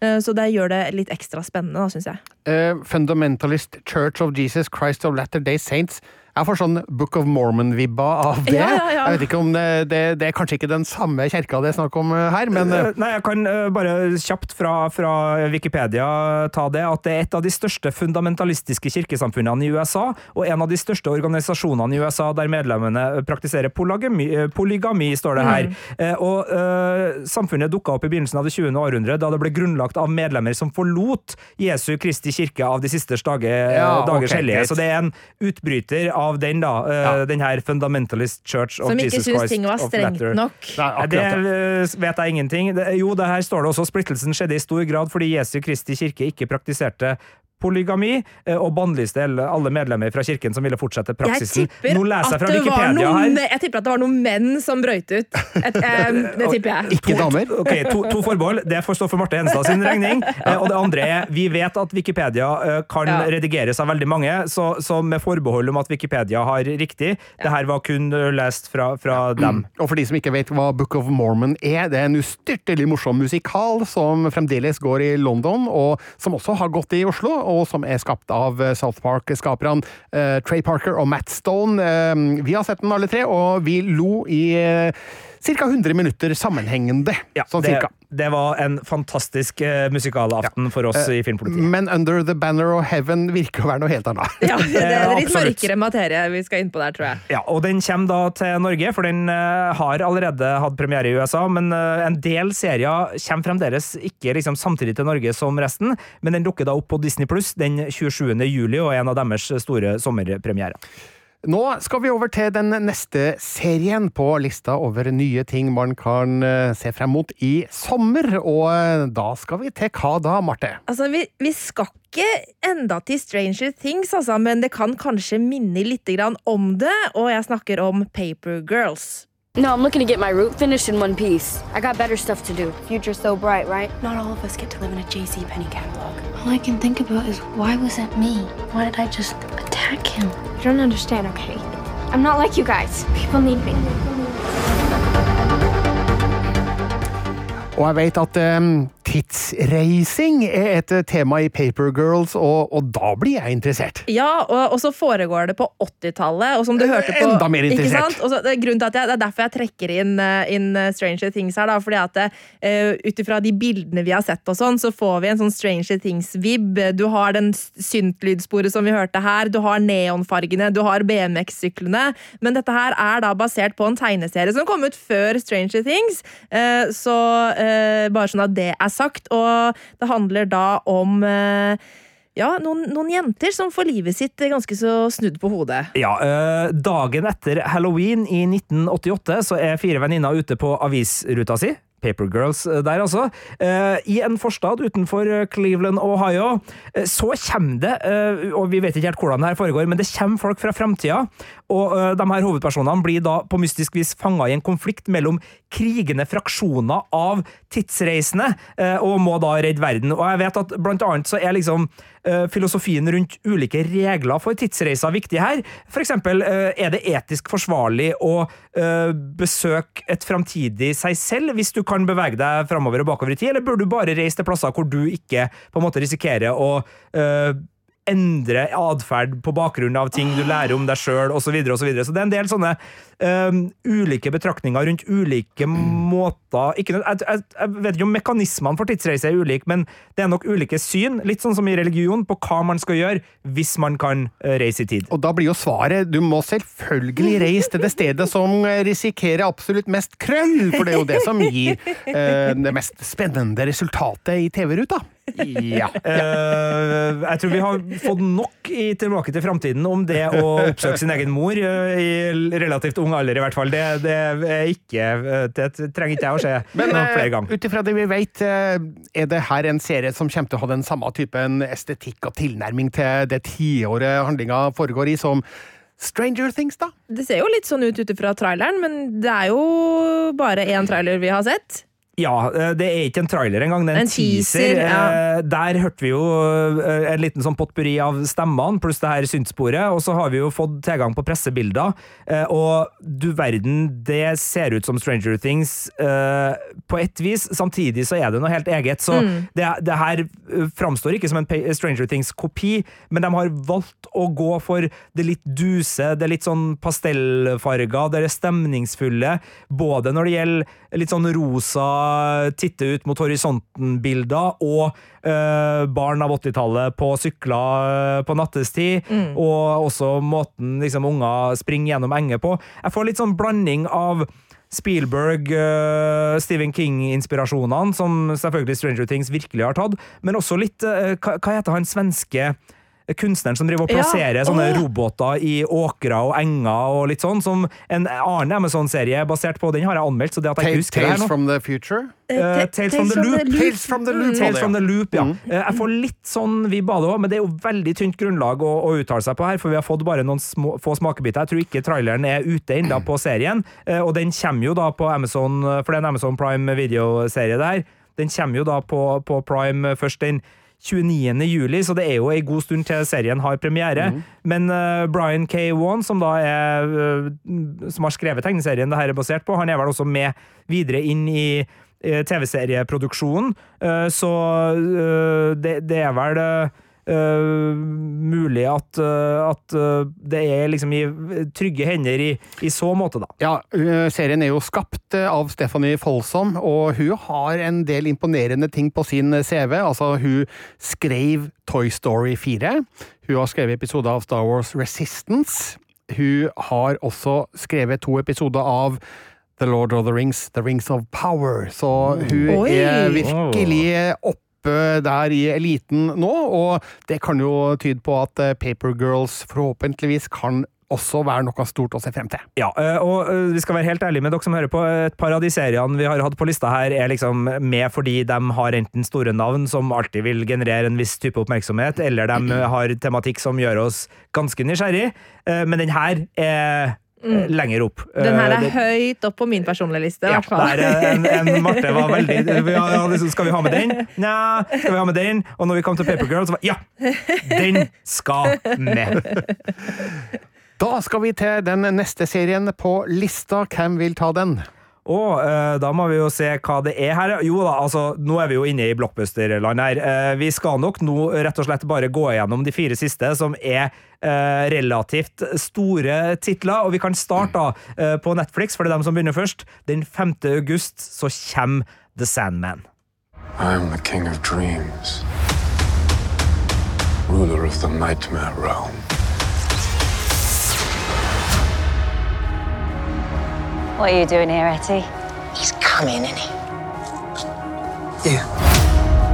Eh, Så det gjør det litt ekstra spennende, syns jeg. Uh, Fundamentalist Church of Jesus Christ of Latter-day Saints. Jeg får sånn Book of Mormon-vibba av det. Ja, ja, ja. Jeg vet ikke om det, det, det er kanskje ikke den samme kirka det er snakk om eh, her, men eh, Nei, jeg kan eh, bare kjapt fra, fra Wikipedia ta det at det er et av de største fundamentalistiske kirkesamfunnene i USA, og en av de største organisasjonene i USA der medlemmene praktiserer polygami, polygami står det her. Mm. Og uh, samfunnet dukka opp i begynnelsen av det 20. århundre, da det ble grunnlagt av medlemmer som forlot Jesu Kristi kirke av de siste dager, Ja, dagers okay, hellige. Så det er en utbryter av den, da. eh, Ja. Den her Fundamentalist Church of Som ikke Jesus syns ting var strengt nok. Nei, akkurat det. vet jeg ingenting. Jo, det her står det også. Splittelsen skjedde i stor grad fordi Jesu Kristi kirke ikke praktiserte polygami, eh, og bannlyste alle alle medlemmer fra kirken som ville fortsette Jeg praksisen. tipper, Nå leser jeg fra Wikipedia noen, her. jeg tipper at det var noen menn som brøyt ut. Et, eh, det tipper jeg. ikke damer. Ok, to, to forbehold. Det får stå for Marte Enstad sin regning. Eh, og det andre er, vi vet at Wikipedia kan Ja. redigeres av veldig mange, så, så med forbehold om at Wikipedia har riktig, det her var kun lest fra, fra dem. Og for de som ikke vet hva Book of Mormon er, det er en ustyrtelig morsom musikal som fremdeles går i London, og som også har gått i Oslo, og som er skapt av eh, South Park-skaperne eh, Trey Parker og Matt Stone. Eh, vi har sett den alle tre, og vi lo i ca. 100 minutter sammenhengende. sånn det, cirka. det var en fantastisk uh, musikalaften for oss i Filmpolitiet. Men Under the Banner of Heaven virker å være noe helt annet. Ja, det er litt absolutt. mørkere materie vi skal inn på der, tror jeg. Ja, og den kommer da til Norge, for den uh, har allerede hatt premiere i USA, men eh, en del serier kommer fremdeles ikke liksom samtidig til Norge som resten, men den dukker da opp på Disney Pluss den 27. juli, og er en av deres store sommerpremierer. Nå skal vi over til den neste serien på lista over nye ting man kan eh, se frem mot i sommer. Og eh, da skal vi til hva da, Marte? Altså, vi, vi skal ikke enda til Stranger Things, altså, men det kan kanskje minne litt om det, og jeg snakker om Paper Girls. No, I'm looking to get my root finished in one piece. I got better stuff to do. Future's so bright, right? Not all of us get to live in a JC Penney catalog. All I can think about is why was it me? Why did I just attack him? You don't understand, okay? I'm not like you guys. People need me. Og jeg vet at um, tidsreising er et eh, tema i Paper Girls, og, og da blir jeg interessert. Ja, og, og så foregår det på 80-tallet, og som du hørte på Enda mer interessert. Og så, det, er grunnen til at jeg, det er derfor jeg trekker inn, eh, inn eh, Stranger Things her, da, fordi at uh, ut ifra de bildene vi har sett og sånn, så får vi en sånn Stranger Things-vib. Du har den syntlydsporet som vi hørte her, du har neonfargene, du har BMX-syklene, men dette her er da basert på en tegneserie som kom ut før Stranger Things, uh, så eh, bare sånn at det er sagt, og det handler da om eh, ja, noen, noen jenter som får livet sitt ganske så snudd på hodet. Ja, øh, Dagen etter halloween i 1988 så er fire venninner ute på avisruta si. Paper Girls eh, der, altså. Eh, I en forstad utenfor eh, Cleveland, Ohio. Eh, så kommer det, eh, og vi vet ikke helt hvordan det her foregår, men det kommer folk fra framtida. Og eh, de her hovedpersonene blir da på mystisk vis fanga i en konflikt mellom krigende fraksjoner av tidsreisende, eh, og må da redde verden. Og jeg vet at blant annet så er liksom eh, filosofien rundt ulike regler for tidsreiser viktig her. For eksempel, eh, er det etisk forsvarlig å besøke et framtidig seg selv hvis du kan bevege deg framover og bakover i tid, eller bør du bare reise til plasser hvor du ikke på en måte risikerer å endre atferd på bakgrunn av ting du lærer om deg sjøl, osv. Så, videre, og så, videre. så det er en del sånne um, ulike betraktninger rundt ulike måter ikke, jeg, jeg, jeg vet ikke om mekanismene for tidsreise er ulike, men det er nok ulike syn, litt sånn som i religion, på hva man skal gjøre hvis man kan eh, reise i tid. Og da blir jo svaret du må selvfølgelig reise til det stedet som risikerer absolutt mest krøll, for det er jo det som gir uh, det mest spennende resultatet i TV-ruta. Ja. Uh, jeg tror vi har fått nok i Tilbake til framtiden om det å oppsøke sin egen mor uh, i relativt ung alder, i hvert fall. Det, det er ikke eh, Det trenger ikke jeg å se Men flere ganger. ut ifra det vi vet, er det her en serie som kommer til å ha den samme typen estetikk og tilnærming til det tiåret handlinga foregår i, som Stranger Things, da? Det ser jo litt sånn ut ut ifra traileren, men det er jo bare én trailer vi har sett. Ja, eh, det er ikke en trailer engang, det er en, En teaser, teaser. ja. Eh, Der hørte vi jo eh, en liten sånn potpurri av stemmene, pluss det her syntsporet, og så har vi jo fått tilgang på pressebilder, og du verden, det ser ut som Stranger Things på ett vis, samtidig så er det noe helt eget, så Mm. det, det her framstår ikke som en Stranger Things-kopi, men de har valgt å gå for det litt duse, det litt sånn pastellfarga, det er stemningsfulle, både når det gjelder litt sånn rosa, titte ut mot horisonten-bilder, og uh, barn av 80-tallet på sykler eh, på nattestid, Mm. og også måten liksom unger springer gjennom enger på. Jeg får litt sånn blanding av Spielberg, uh, Stephen King-inspirasjonene, som selvfølgelig Stranger Things virkelig har tatt, men også litt uh, Hva, hva heter han svenske kunstneren som driver og Ja, sånne oh. roboter i åkrer og enger og litt sånn, som en annen Amazon-serie basert på Den har jeg anmeldt, så det at jeg Tales, husker det her Tales nå from the future? Uh, Tales from the Loop. Tales from the Loop. Tales from the Loop, ja. Mm. Uh, Jeg får litt sånn vi av det òg, men det er jo veldig tynt grunnlag å, å uttale seg på her, for vi har fått bare noen små, få smakebiter. Jeg tror ikke traileren er ute ennå på serien, uh, og den kommer jo da på Amazon, for det er en Amazon Prime videoserie der. Den kommer jo da på, på Prime først den 29. juli, så det er jo ei god stund til serien har premiere. Men uh, Brian K. Wan, som da er uh, Som har skrevet tegneserien det her er basert på, han er vel også med videre inn i uh, TV-serieproduksjonen. Så det, det er vel eh, mulig at, uh, at eh, det er liksom i trygge hender i, i så måte, da. Ja, serien er jo skapt av Stephanie Folsom, og hun har en del imponerende ting på sin CV. Altså, hun skrev Toy Story 4. Hun har skrevet episoder av Star Wars Resistance. Hun har også skrevet to episoder av The Lord of the Rings, The Rings of Power. Så hun Oi! er virkelig oppe der i eliten nå, og det kan jo tyde på at Papergirls Paper Girls forhåpentligvis kan også være noe stort å se frem til. Ja, eh, og eh, vi skal være helt ærlige med dere som hører på. Et par av de seriene vi har hatt på lista her, er liksom med fordi de har enten store navn som alltid vil generere en viss type oppmerksomhet, eller de har tematikk som gjør oss ganske nysgjerrig. Eh, Men den her er eh, lenger opp. Den her Eh, er det- høyt opp på min personlige liste. ja, der eh, en, en Marte var veldig ja, ja, liksom, Skal vi ha med den? Nja, skal vi ha med den? Og når vi kom til Papergirl, så var ja! Den skal med! Da skal vi til den neste serien på lista. Hvem vil ta den? Og eh, da må vi jo se hva det er her. Jo da, altså, nå er vi jo inne i blockbuster-land her. Eh, vi skal nok nå rett og slett bare gå igjennom de fire siste, som er eh, relativt store titler. Og vi kan starte da eh, på Netflix, for det er dem som begynner først. Den 5. august så kommer The Sandman. I'm the king of dreams, ruler of the nightmare realm. What are you doing here, Etty? He's coming, isn't he? You.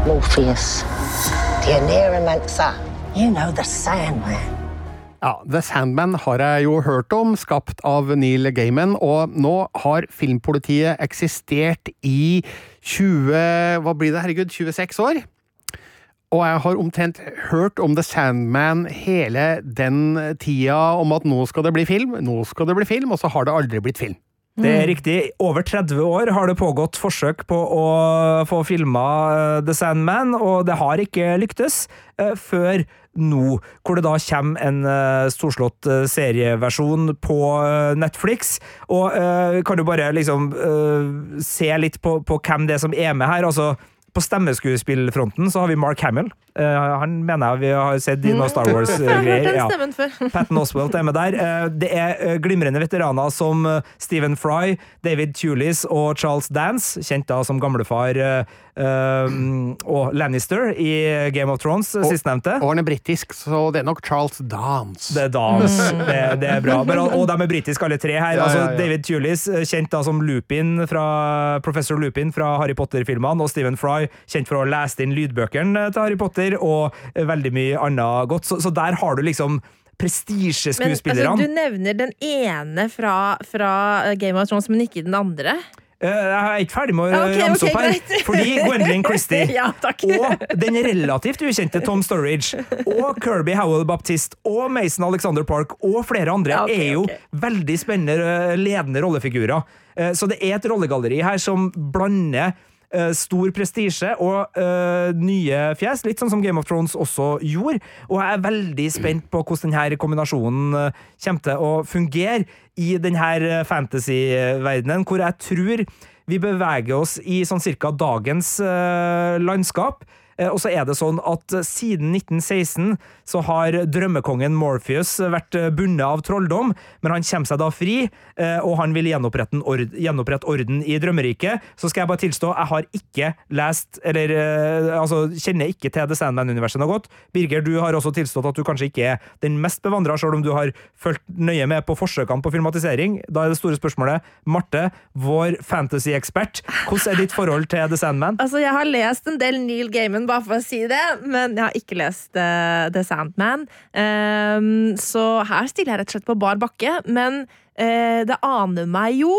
Morpheus. The Aneromancer. You know the Sandman. Ja, The Sandman har jeg jo hørt om, skapt av Neil Gaiman, og nå har filmpolitiet eksistert i 20 Hva blir det, herregud? 26 år? Og jeg har omtrent hørt om The Sandman hele den tida om at nå skal det bli film, nå skal det bli film, og så har det aldri blitt film. Det er riktig. Over 30 år har det pågått forsøk på å få filma eh, The Sandman, og det har ikke lyktes eh, før nå, hvor det da kommer en eh, storslått serieversjon på Netflix. Og kan du bare liksom se litt på, på hvem det er som er med her. altså på stemmeskuespillfronten så har vi Mark Hamill. Uh, han mener jeg vi har sett i noen Star hørt Wars-greier. Ja. stemmen før. Patton Oswalt er med der. Uh, Det er eh, glimrende veteraner som eh, Stephen Fry, David Tulis og Charles Dance, kjent da som gamlefar eh, eh, og Lannister i Game of Thrones, eh, sistnevnte. Og han er britisk, så det er nok Charles Dance. Det er Dance. Det, det er bra. Men, og de er britiske alle tre her. Ja, Altså, ja, ja. David Tulis, eh, kjent da som Lupin fra Professor Lupin fra Harry Potter-filmene, og Stephen Fry, kjent for å ha lest inn lydbøkene til Harry Potter, og eh, veldig mye annet godt. Så, så der har du liksom prestisjeskuespillerne. altså, du nevner den ene fra, fra Game of Thrones, men ikke den andre. Eh, Jeg er ikke ferdig med å okay, ramse okay, opp her. Fordi Gwendolyn Christie Ja, takk. og den relativt ukjente Tom Sturridge og Kirby Howell Baptiste og Mason Alexander Park og flere andre Ja, okay, er jo veldig spennende, eh, ledende rollefigurer. Eh, Så det er et rollegalleri her som blander eh, stor prestisje og uh, nye fjes, litt sånn som Game of Thrones også gjorde. Og jeg er veldig spent på hvordan denne kombinasjonen uh, kommer til å fungere i denne fantasy-verdenen, hvor jeg tror vi beveger oss i sånn cirka dagens landskap. Eh, Og så er det sånn at eh, siden 1916 så har drømmekongen Morpheus vært eh, bundet av trolldom, men han kommer seg da fri, og han vil gjenopprette, en ord, gjenopprette orden i drømmeriket. Så skal jeg bare tilstå, jeg har ikke lest, eller altså kjenner ikke til The Sandman-universet noe godt. Birger, du har også tilstått at du kanskje ikke er den mest bevandra, selv om du har fulgt nøye med på forsøkene på filmatisering. Da er det store spørsmålet, Marte, vår fantasy-ekspert, hvordan er ditt forhold til The Sandman? Altså, Jeg har lest en del Neil Gaiman, bare for å si det, men jeg har ikke lest uh, The Sandman. Um, så her stiller jeg rett og slett på bar bakke. Men uh, det aner meg jo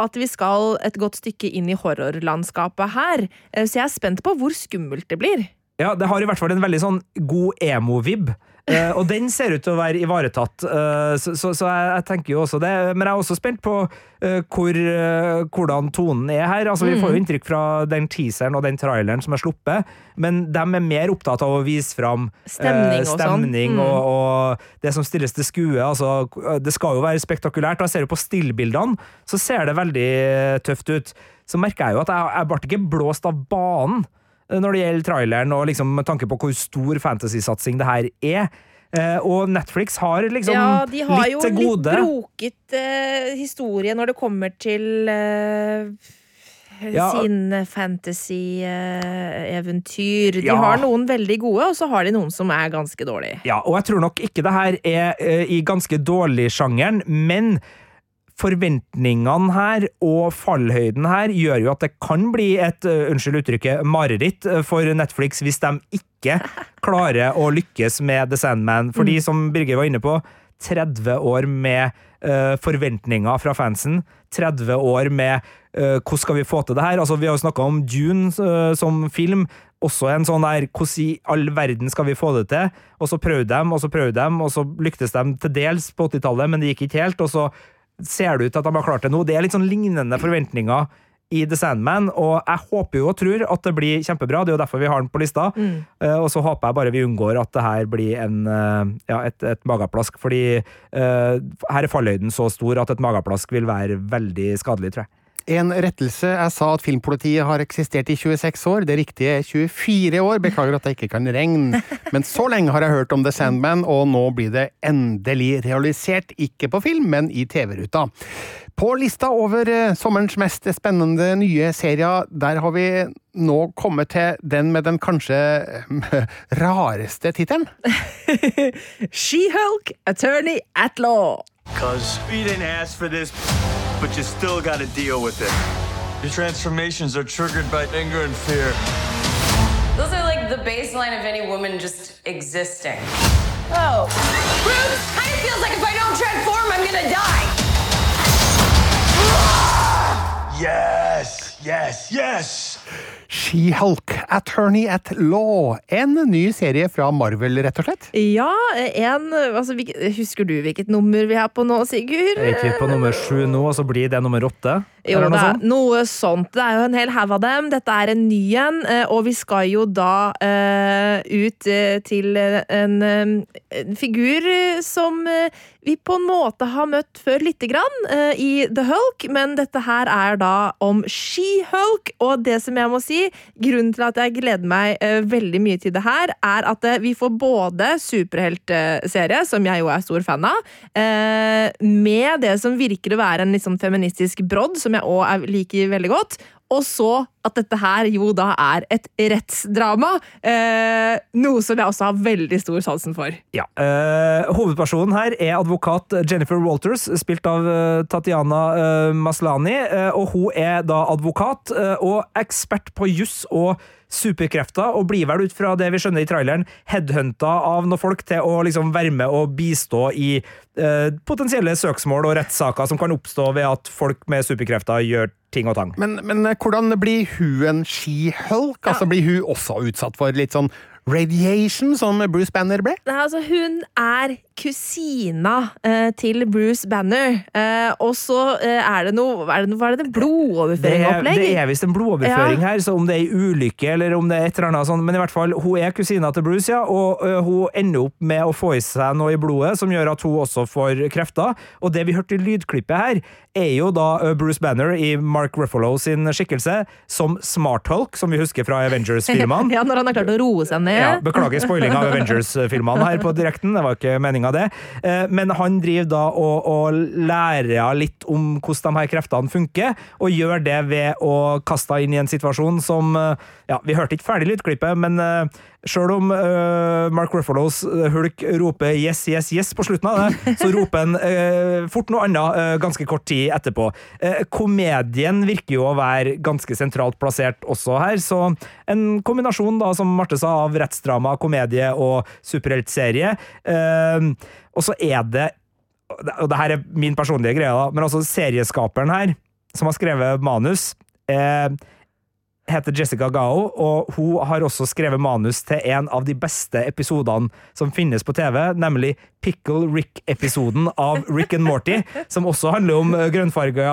at vi skal et godt stykke inn i horrorlandskapet her. Uh, så jeg er spent på hvor skummelt det blir. Ja, det har i hvert fall en veldig sånn god emo-vib. Eh, og den ser ut til å være ivaretatt, uh, så, so, so, so jeg, jeg tenker jo også det. Men jeg er også spent på uh, hvor, hvordan tonen er her. Altså, Vi Mm. får jo inntrykk fra den teaseren og den traileren som er sluppet, men de er mer opptatt av å vise fram Stemning og sånn. stemning Mm. og, og det som stilles til skue. Altså, det skal jo være spektakulært. og Jeg ser jo på stillbildene, så ser det veldig tøft ut. Så merker jeg jo at jeg, jeg ble ikke blåst av banen når det gjelder traileren, og liksom med tanke på hvor stor fantasysatsing det her er. Uh, og Netflix har liksom ja, de har litt jo til litt gode. broket uh, historie når det kommer til uh, Ja. sine fantasy-eventyr. de Ja. har noen veldig gode, og så har de noen som er ganske dårlige. Ja, og jeg tror nok ikke det her er i ganske dårlig sjangeren, men forventningene her og fallhøyden her gjør jo at det kan bli et, eh, unnskyld uttrykket, mareritt eh, for Netflix hvis de ikke klarer å lykkes med The Sandman. Fordi, Mm. som Birger var inne på, 30 år med uh, forventninger fra fansen. 30 år med uh, hvordan skal vi få til det her? Altså, vi har jo snakka om Dune uh, som film. Også en sånn der hvordan i all verden skal vi få det til? Og så prøvde de, og så prøvde de, og så lyktes de til dels på 80-tallet, men det gikk ikke helt. Og så ser det ut til at de har klart det nå. Det er litt sånn lignende forventninger i The Sandman, og jeg håper jo og tror at det blir kjempebra. Det er jo derfor vi har den på lista. Mm. Uh, og så håper jeg bare vi unngår at det her blir en, uh, ja, et, et mageplask, fordi uh, her er fallhøyden så stor at et mageplask vil være veldig skadelig, tror jeg. En rettelse. Jeg sa at filmpolitiet har eksistert i 26 år. Det riktige er 24 år. Beklager at jeg ikke kan regne. Men så lenge har jeg hørt om The Sandman, og nå blir det endelig realisert. Ikke på film, men i TV-ruta. På lista over eh, sommerens mest spennende nye serier, der har vi nå kommet til den med den kanskje eh, rareste tittelen. She-Hulk, attorney at law. Cuz we didn't ask for this, but you still gotta deal with it. Your transformations are triggered by anger and fear. Those are like the baseline of any woman just existing. Oh. Bruce, kind of feels like if I don't transform, I'm gonna die. Yes, yes, yes! She-Hulk, Attorney at Law. En ny serie fra Marvel, rett og slett. Ja, en altså, Husker du hvilket nummer vi er på nå, Sigurd? Er ikke vi på nummer sju nå, og så blir det nummer åtte? Jo, Eller det er sånt? noe sånt. Det er jo en hel haug av dem. Dette er en ny en, eh, og vi skal jo da uh, ut eh, til en, en figur som vi på en måte har møtt før lite grann uh, i The Hulk, men dette her er da om She-Hulk, og det som jeg må si, grunnen til at jeg gleder meg uh, veldig mye til det her, er at uh, vi får både superheltserie, som jeg jo er stor fan av, med det som virker å være en litt sånn feministisk brodd, som jeg òg liker veldig godt. Og så at dette her jo da er et rettsdrama. Eh, noe som jeg også har veldig stor sansen for. Ja. eh, hovedpersonen her er advokat Jennifer Walters, spilt av eh, Tatiana eh, Maslani. eh, og hun er da advokat eh, og ekspert på juss og superkrefter, og blir vel ut fra det vi skjønner i traileren, headhunta av noen folk til å liksom være med og bistå i eh, potensielle søksmål og rettssaker som kan oppstå ved at folk med superkrefter gjør ting og tang. Men, men hvordan blir hun en She-Hulk? Altså, blir hun også utsatt for litt sånn radiation, som Bruce Banner ble? Nei, altså, hun er kusina eh, til Bruce Banner. Eh, og så eh, er det noe Er det hva er det, Det er, blodoverføring-opplegg? det er visst en blodoverføring Ja. her, så om det er ei ulykke eller om det er et eller annet sånt, men i hvert fall, hun er kusina til Bruce, ja, og ø, hun ender opp med å få i seg noe i blodet som gjør at hun også får krefter. Og det vi hørte i lydklippet her, er jo da Bruce Banner i Mark Ruffalo sin skikkelse som Smart Hulk, som vi husker fra Avengers-filmene. ja, når han har klart å roe seg ned. Ja, beklager spoiling av Avengers-filmene her på direkten, det var ikke meninga det. Eh, Men han driver da og, og lærer litt om hvordan de her kreftene funker, og gjør det ved å kaste inn i en situasjon som eh, Ja, vi hørte ikke ferdig lydklippet, men Sjøl om uh, Mark Ruffalos hulk roper 'yes, yes, yes' på slutten av det, så roper han uh, fort noe annet uh, ganske kort tid etterpå. Eh, komedien virker jo å være ganske sentralt plassert også her, så en kombinasjon, da, som Marte sa, av rettsdrama, komedie og superheltserie. Eh, og så er det og det her er min personlige greie, da, men altså serieskaperen her, som har skrevet manus, eh, heter Jessica Gao, og hun har også skrevet manus til en av de beste episodene som finnes på TV, nemlig Pickle Rick-episoden av Rick and Morty, som også handler om grønnfarga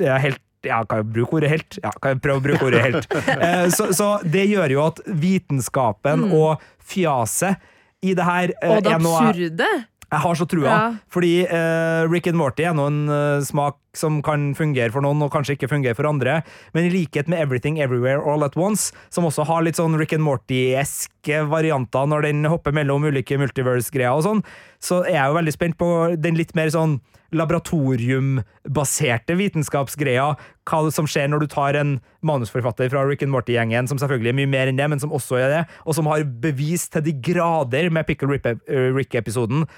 ja, helt ja, kan jeg bruke ordet helt? Ja, kan jeg prøve å bruke ordet helt? Eh, så, så det gjør jo at vitenskapen Mm. og fjaset i det her eh, Og det absurde. jeg har så trua, Ja. fordi eh, Rick and Morty er nå en uh, smak som kan fungere for noen, og kanskje ikke fungere for andre, men i likhet med Everything Everywhere All At Once, som også har litt sånn Rick and Morty-eske varianter når den hopper mellom ulike multiverse-greier og sånn, så er jeg jo veldig spent på den litt mer sånn laboratoriumbaserte vitenskapsgreia, hva som skjer når du tar en manusforfatter fra Rick and Morty-gjengen, som selvfølgelig er mye mer enn det, men som også er det, og som har bevis til de grader med Pickle eh, Rick-episoden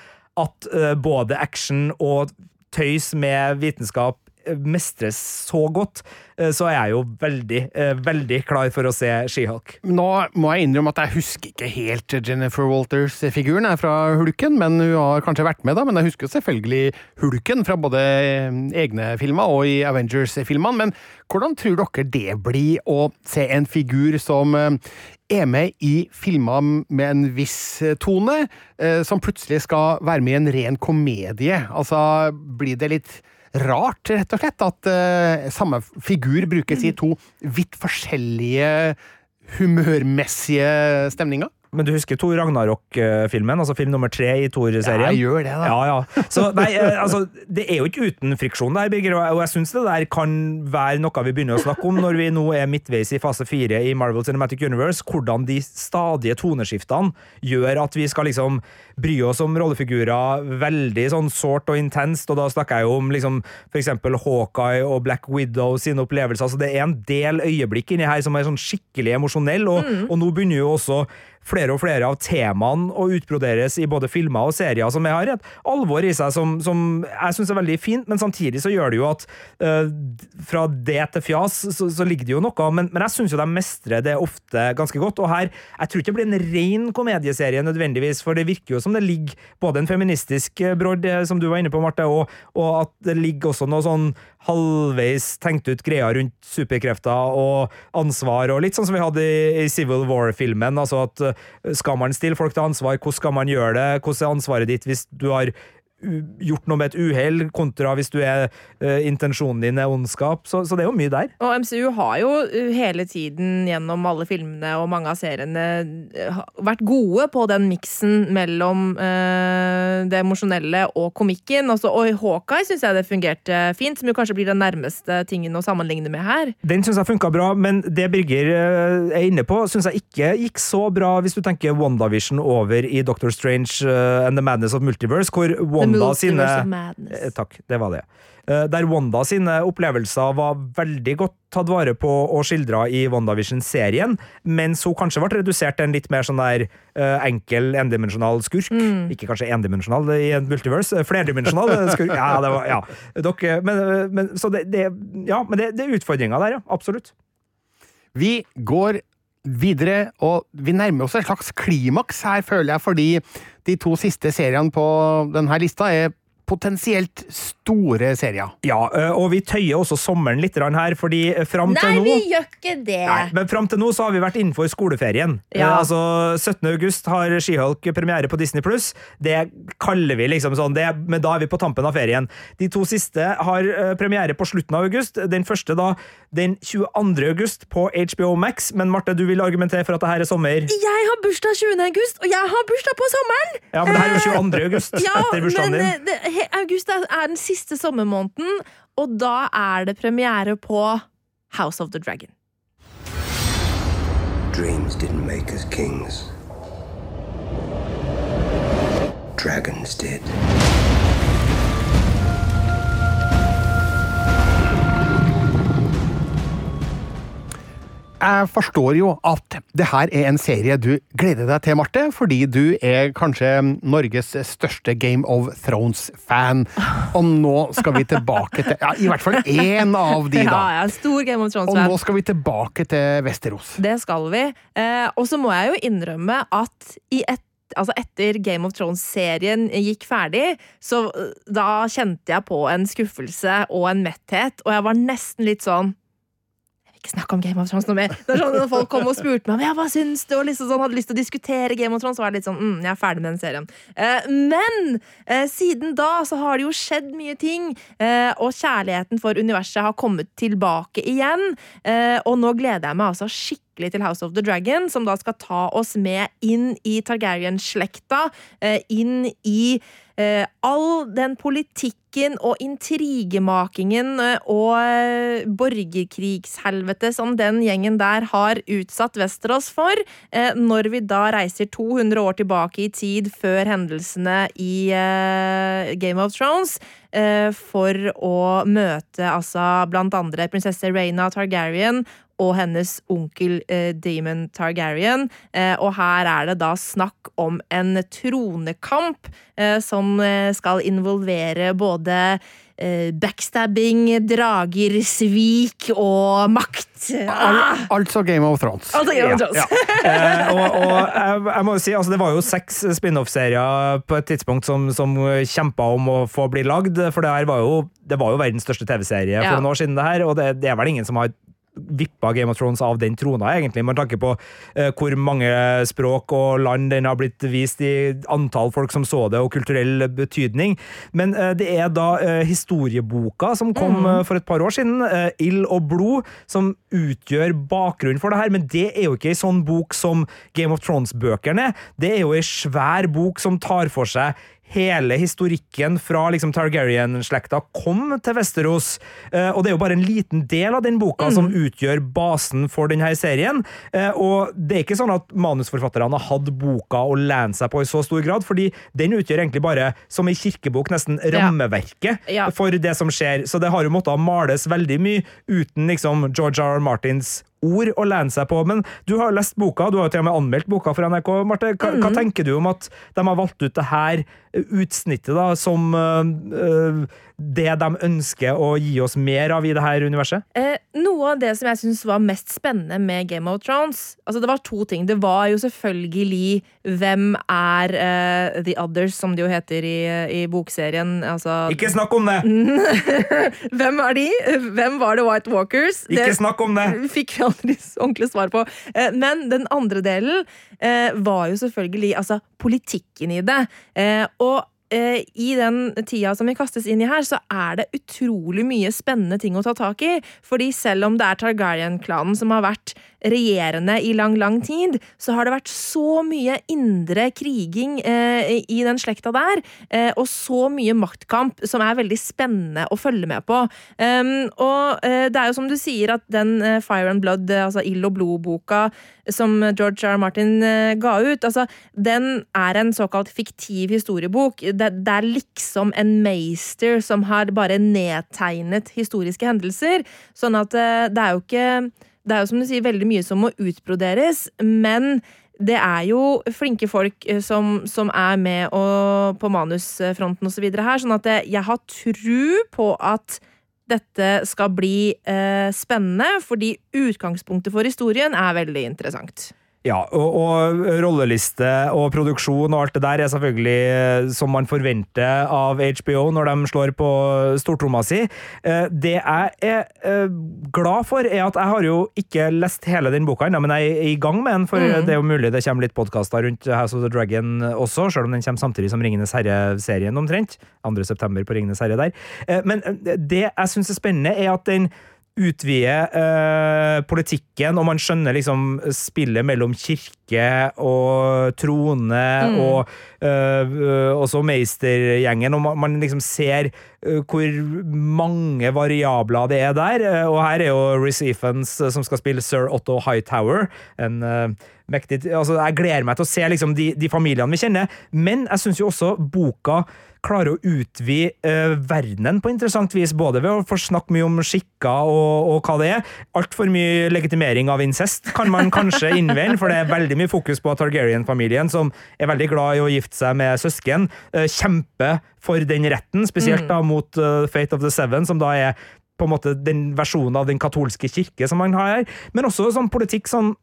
at eh, både action og tøys med vitenskap mestres så godt, eh, så er jeg jo veldig, eh, veldig klar for å se She-Hulk. Nå må jeg innrømme at jeg husker ikke helt Jennifer Walters-figuren er fra Hulken, men hun har kanskje vært med, da. Men jeg husker selvfølgelig Hulken fra både egne filmer og i Avengers-filmene. Men hvordan tror dere det blir å se en figur som eh, er med i filmer med en viss eh, tone, eh, som plutselig skal være med i en ren komedie? Altså, blir det litt rart, rett og slett, at uh, samme figur brukes i to vidt forskjellige humørmessige stemninger? Men du husker Thor Ragnarok-filmen, altså film nummer tre i Thor-serien? Ja, jeg gjør det, da. Ja, ja. Så nei, eh, altså, det er jo ikke uten friksjon der, Birger, og jeg syns det der kan være noe vi begynner å snakke om når vi nå er midtveis i fase fire i Marvel Cinematic Universe, hvordan de stadige toneskiftene gjør at vi skal liksom bry oss om rollefigurer veldig sånn sårt og intenst, og da snakker jeg jo om liksom eksempel Hawkeye og Black Widow sine opplevelser, så det er en del øyeblikk inni her som er sånn skikkelig emosjonell, og, Mm. og nå begynner jo også flere og flere av temaene å utbroderes i både filmer og serier som jeg har et alvor i seg som, som jeg syns er veldig fint, men samtidig så gjør det jo at uh, fra det til fjas så, så ligger det jo noe, men, men jeg syns jo de mestrer det ofte ganske godt, og her jeg tror ikke det blir en ren komedieserie nødvendigvis, for det virker jo som det ligger både en feministisk eh, brodd, eh, som du var inne på, Marte, og, og at det ligger også noe sånn halvveis tenkt ut greier rundt superkrefter og ansvar, og litt sånn som vi hadde i, i Civil War-filmen. altså at Skal man stille folk til ansvar, hvordan skal man gjøre det? Hvordan er ansvaret ditt hvis du har gjort noe med et uhell, kontra hvis du er uh, intensjonen din er ondskap? Så, så det er jo mye der. Og MCU har jo uh, hele tiden gjennom alle filmene og mange av seriene uh, vært gode på den miksen mellom uh, det emosjonelle og komikken. Også, og i Hawkeye syns jeg det fungerte fint, som jo kanskje blir den nærmeste tingen å sammenligne med her. Den syns jeg funka bra, men det Birger eh, er inne på, syns jeg ikke gikk så bra hvis du tenker WandaVision over i Doctor Strange eh, and the Madness of Multiverse, hvor Wanda Multiverse sine. Eh, Takk, det var det. Eh, Der Wanda sine opplevelser var veldig godt tatt vare på og skildra i WandaVision-serien, mens hun kanskje ble redusert til en litt mer sånn der eh, enkel, endimensjonal skurk. Ikke kanskje endimensjonal i en multiverse, flerdimensjonal skurk. Ja, det var, ja. Dere, men, men, så det, det, ja, men det, det er utfordringa der, ja. Absolutt. Vi går videre, og vi nærmer oss et slags klimaks her, føler jeg, fordi de to siste seriene på denne lista er potensielt store serier. Ja, eh, og vi tøyer også sommeren litt her, fordi fram til nå Nei, vi gjør ikke det! Nei, men fram til nå så har vi vært innenfor skoleferien. Ja. Eh, altså, 17. august har Skihulk premiere på Disney Pluss. Det kaller vi liksom sånn, det, men da er vi på tampen av ferien. De to siste har eh, premiere på slutten av august. Den første da den 22. august på HBO Max. Men Marte, du vil argumentere for at det her er sommer? Jeg har bursdag 20. august, og jeg har bursdag på sommeren! Ja, men det her er jo 22. august Ja, etter bursdagen men din. eh, det, august er, den siste sommermåneden, og da er det premiere på House of the Dragon. Dreams didn't make us kings. Dragons did. Jeg forstår jo at det her er en serie du gleder deg til, Marte, fordi du er kanskje Norges største Game of Thrones-fan. Og nå skal vi tilbake til Ja, i hvert fall én av de, Ja, da. jeg er stor Game of Thrones-fan. Og nå skal vi tilbake til Vesterås. Det skal vi. Eh, og så må jeg jo innrømme at i et Altså etter Game of Thrones-serien gikk ferdig, så eh, da kjente jeg på en skuffelse og en metthet, og jeg var nesten litt sånn ikke snakke om Game of Thrones noe mer. Det er sånn Når folk kom og spurte meg ja, hva syns du, og liksom sånn, hadde lyst til å diskutere Game of Thrones, så var det litt sånn mm, jeg er ferdig med den serien. Eh, men eh, siden da så har det jo skjedd mye ting, eh, og kjærligheten for universet har kommet tilbake igjen. Eh, og nå gleder jeg meg altså skikkelig til House of the Dragon, som da skal ta oss med inn i Targaryen-slekta, eh, inn i all den politikken og intrigemakingen eh, og eh, borgerkrigshelvete som den gjengen der har utsatt Westerås for, eh, når vi da reiser 200 år tilbake i tid før hendelsene i eh, Game of Thrones. eh, For å møte altså blant andre prinsesse Reina Targaryen og hennes onkel eh, Damon Targaryen. Eh, og her er det da snakk om en tronekamp eh, som eh, skal involvere både eh, backstabbing, drager, svik og makt. Ah! altså Game of Thrones. Altså Game of Thrones. Eh, og, og jeg, jeg må jo si, altså Det var jo seks spin-off-serier på et tidspunkt som, som kjempa om å få bli lagd. For det her var jo, det var jo verdens største TV-serie Ja. for noen år siden, det her, og det, det er vel ingen som har vippa Game of Thrones av den trona, egentlig, med tanke på eh, hvor mange språk og land den har blitt vist i antall folk som så det, og kulturell betydning. Men eh, det er da eh, historieboka som kom Mm. eh, for et par år siden, eh, Ild og blod, som utgjør bakgrunnen for det her. Men det er jo ikke ei sånn bok som Game of Thrones-bøkene. Det er jo ei svær bok som tar for seg hele historikken fra liksom Targaryen-slekta kom til Vesteros. Eh, og det er jo bare en liten del av den boka som utgjør basen for denne serien. Eh, og det er ikke sånn at manusforfatterne har hatt boka å lene seg på i så stor grad, fordi den utgjør egentlig bare, som ei kirkebok, nesten rammeverket Ja. for det som skjer. Så det har jo måttet males veldig mye uten liksom George R. R. Martins ord å lene seg på. Men du har jo lest boka, du har jo til og med anmeldt boka for NRK. Marte, hva, hva tenker du om at de har valgt ut det her utsnittet da, som øh, det de ønsker å gi oss mer av i det her universet? Eh, noe av det som jeg syns var mest spennende med Game of Thrones Altså Det var to ting. Det var jo selvfølgelig hvem er uh, The Others, som det jo heter i, i bokserien. Altså, Ikke snakk om det! hvem er de? Hvem var det White Walkers? Ikke snakk om det! fikk vi aldri ordentlig svar på. Eh, Men den andre delen eh, var jo selvfølgelig altså, politikken i det. Eh, Og i den tida som vi kastes inn i her, så er det utrolig mye spennende ting å ta tak i. Fordi selv om det er Targaryen-klanen som har vært regjerende i lang, lang tid, så har det vært så mye indre kriging eh, i den slekta der, eh, og så mye maktkamp som er veldig spennende å følge med på. Um, og eh, det er jo som du sier, at den eh, Fire and Blood, eh, altså Ild og blod-boka som George R. Martin eh, ga ut, altså, den er en såkalt fiktiv historiebok. Det, det er liksom en meister som har bare nedtegnet historiske hendelser. Sånn at det er jo ikke Det er jo som du sier, veldig mye som må utbroderes, men det er jo flinke folk eh, som, som er med og, på manusfronten osv. her, sånn at jeg har tru på at dette skal bli eh, spennende, fordi utgangspunktet for historien er veldig interessant. Ja, og, og rolleliste og produksjon og alt det der er selvfølgelig eh, som man forventer av HBO når de slår på stortromma si. Eh, Det jeg er eh, glad for, er at jeg har jo ikke lest hele den boka ennå, men jeg er i gang med den, for Mm. det er jo mulig det kommer litt podkaster rundt House of the Dragon også, selv om den kommer samtidig som Ringenes herre-serien omtrent. 2. september på Ringenes herre der. Men det jeg syns er spennende, er at den utvider eh, politikken, og man skjønner liksom spillet mellom kirke og trone Mm. og eh, også Meistergjengen, og man, man liksom ser eh, hvor mange variabler det er der. Eh, og her er jo Riz Ifans eh, som skal spille Sir Otto Hightower. En eh, mektig altså Jeg gleder meg til å se liksom de, de familiene vi kjenner, men jeg syns jo også boka klarer å utvide eh, verdenen på interessant vis, både ved å få snakke mye om skikker og, og hva det er. Altfor mye legitimering av incest kan man kanskje innvende, for det er veldig mye fokus på Targaryen-familien, som er veldig glad i å gifte seg med søsken. Eh, kjempe for den retten, spesielt Mm. da mot uh, Fate of the Seven, som da er på en måte den versjonen av den katolske kirke som man har her, men også sånn politikk som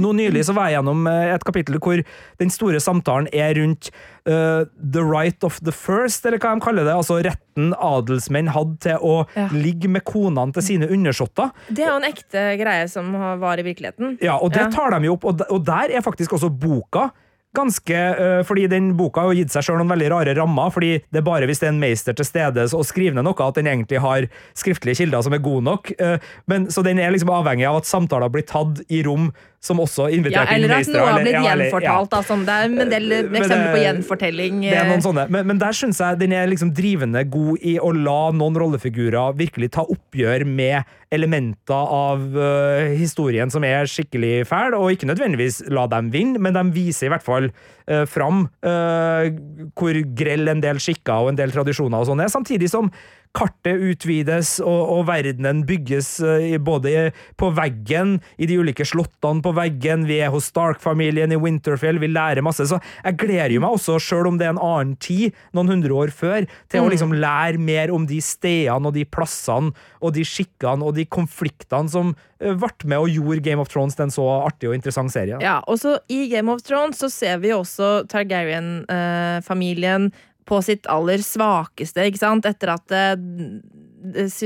nå nylig så var jeg gjennom eh, et kapittel hvor den store samtalen er rundt uh, the right of the first, eller hva de kaller det, altså retten adelsmenn hadde til å Ja. ligge med konene til sine undersåtter. Det er jo en ekte greie som var i virkeligheten. Ja, og det tar de jo opp, og der er faktisk også boka ganske uh, Fordi den boka har gitt seg sjøl noen veldig rare rammer, fordi det er bare hvis det er en meister til stede og skriver ned noe, at den egentlig har skriftlige kilder som er gode nok. Uh, Men, så den er liksom avhengig av at samtaler blir tatt i rom som også Ja, inviterer eller at noe har blitt ja, eller- ja. gjenfortalt. Da, det er en del eksempler på gjenfortelling. Det er eh, noen sånne, men, men der syns jeg den er liksom drivende god i å la noen rollefigurer virkelig ta oppgjør med elementer av uh, historien som er skikkelig fæl, og ikke nødvendigvis la dem vinne, men de viser i hvert fall øh, fram øh, hvor grell en del skikker og en del tradisjoner og sånn er, samtidig som kartet utvides og, og verdenen bygges øh, både på veggen, i de ulike slottene på veggen, vi er hos Stark-familien i Winterfell, vi lærer masse, så jeg gleder jo meg også, selv om det er en annen tid, noen hundre år før, til å Mm. liksom lære mer om de stedene og de plassene og de skikkene og de konfliktene som øh, ble med og gjorde Game of Thrones til en så artig og interessant serie. Ja, og så I Game of Thrones så ser vi også Targaryen-familien på sitt aller svakeste, ikke sant? Etter at eh,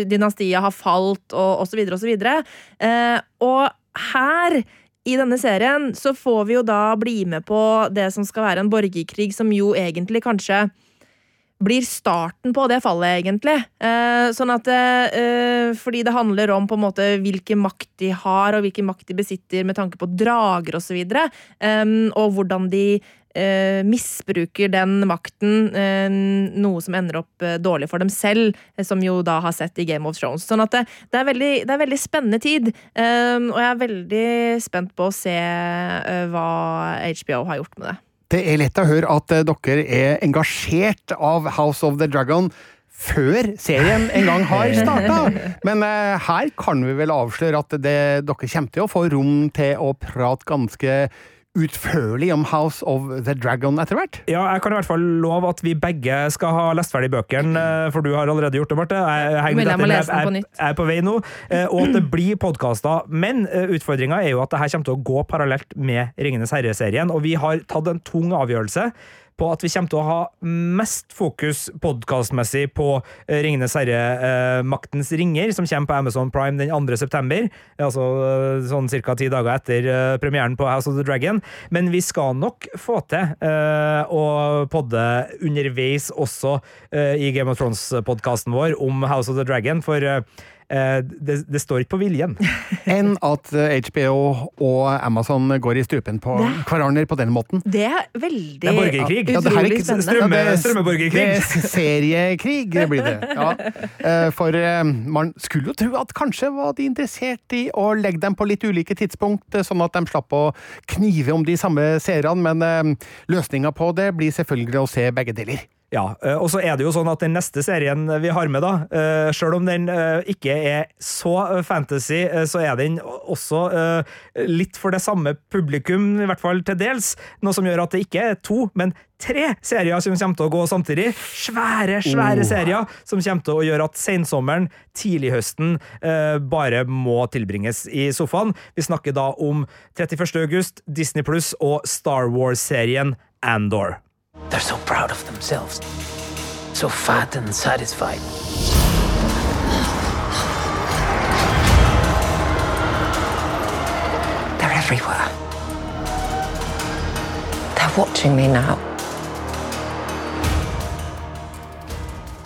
dynastiet har falt, og osv., videre. Eh, og her i denne serien så får vi jo da bli med på det som skal være en borgerkrig, som jo egentlig kanskje blir starten på det fallet, egentlig. Eh, sånn at eh, Fordi det handler om på en måte hvilken makt de har, og hvilken makt de besitter med tanke på drager osv. Um, og hvordan de eh, misbruker den makten, eh, noe som ender opp eh, dårlig for dem selv, eh, som jo da har sett i Game of Thrones. Sånn at det, er, veldig, det er veldig spennende tid, og jeg er veldig spent på å se eh, hva HBO har gjort med det. Det er lett å høre at eh, dere er engasjert av House of the Dragon før serien en gang har starta. Men eh, her kan vi vel avsløre at det, dere kommer til å få rom til å prate ganske utførlig om House of the Dragon etter hvert. Ja, jeg kan i hvert fall love at vi begge skal ha lest ferdig bøkene, eh, for du har allerede gjort det, Marte. Jeg, jeg, jeg jeg, er på vei nå, eh, og at det blir podkaster. Men utfordringa er jo at det her kommer til å gå parallelt med Ringenes herre-serien, og vi har tatt en tung avgjørelse på at vi kommer til å ha mest fokus podkastmessig på eh, Ringenes herre, eh, ringer, som kommer på Amazon Prime den 2. september. Altså eh, sånn ca. ti dager etter premieren på House of the Dragon. Men vi skal nok få til å podde underveis også i Game of Thrones-podkasten vår om House of the Dragon, for det, det står ikke på viljen. Enn at eh, HBO og Amazon går i strupen på Det- hverandre på den måten. Det er veldig Det er borgerkrig. Ja, det er ikke- er- strømmeborgerkrig. Det er seriekrig, det blir det. Ja. Eh, For eh, man skulle jo tro at kanskje var de interessert i å legge dem på litt ulike tidspunkt, eh, sånn at de slapp å knive om de samme seerne, men løsninga på det blir selvfølgelig å se begge deler. Ja, eh, og så er det jo sånn at den neste serien vi har med, da, eh, selv om den eh, ikke er så fantasy, så er den også litt for det samme publikum, i hvert fall til dels. Noe som gjør at det ikke er to, men tre serier som kommer til å gå samtidig. Svære, svære Oh. serier som kommer til å gjøre at sensommeren, tidlighøsten, eh, bare må tilbringes i sofaen. Vi snakker da om 31. august, Disney Pluss og Star Wars-serien Andor. They're so proud of themselves. So fat and satisfied. They're everywhere. They're watching me now.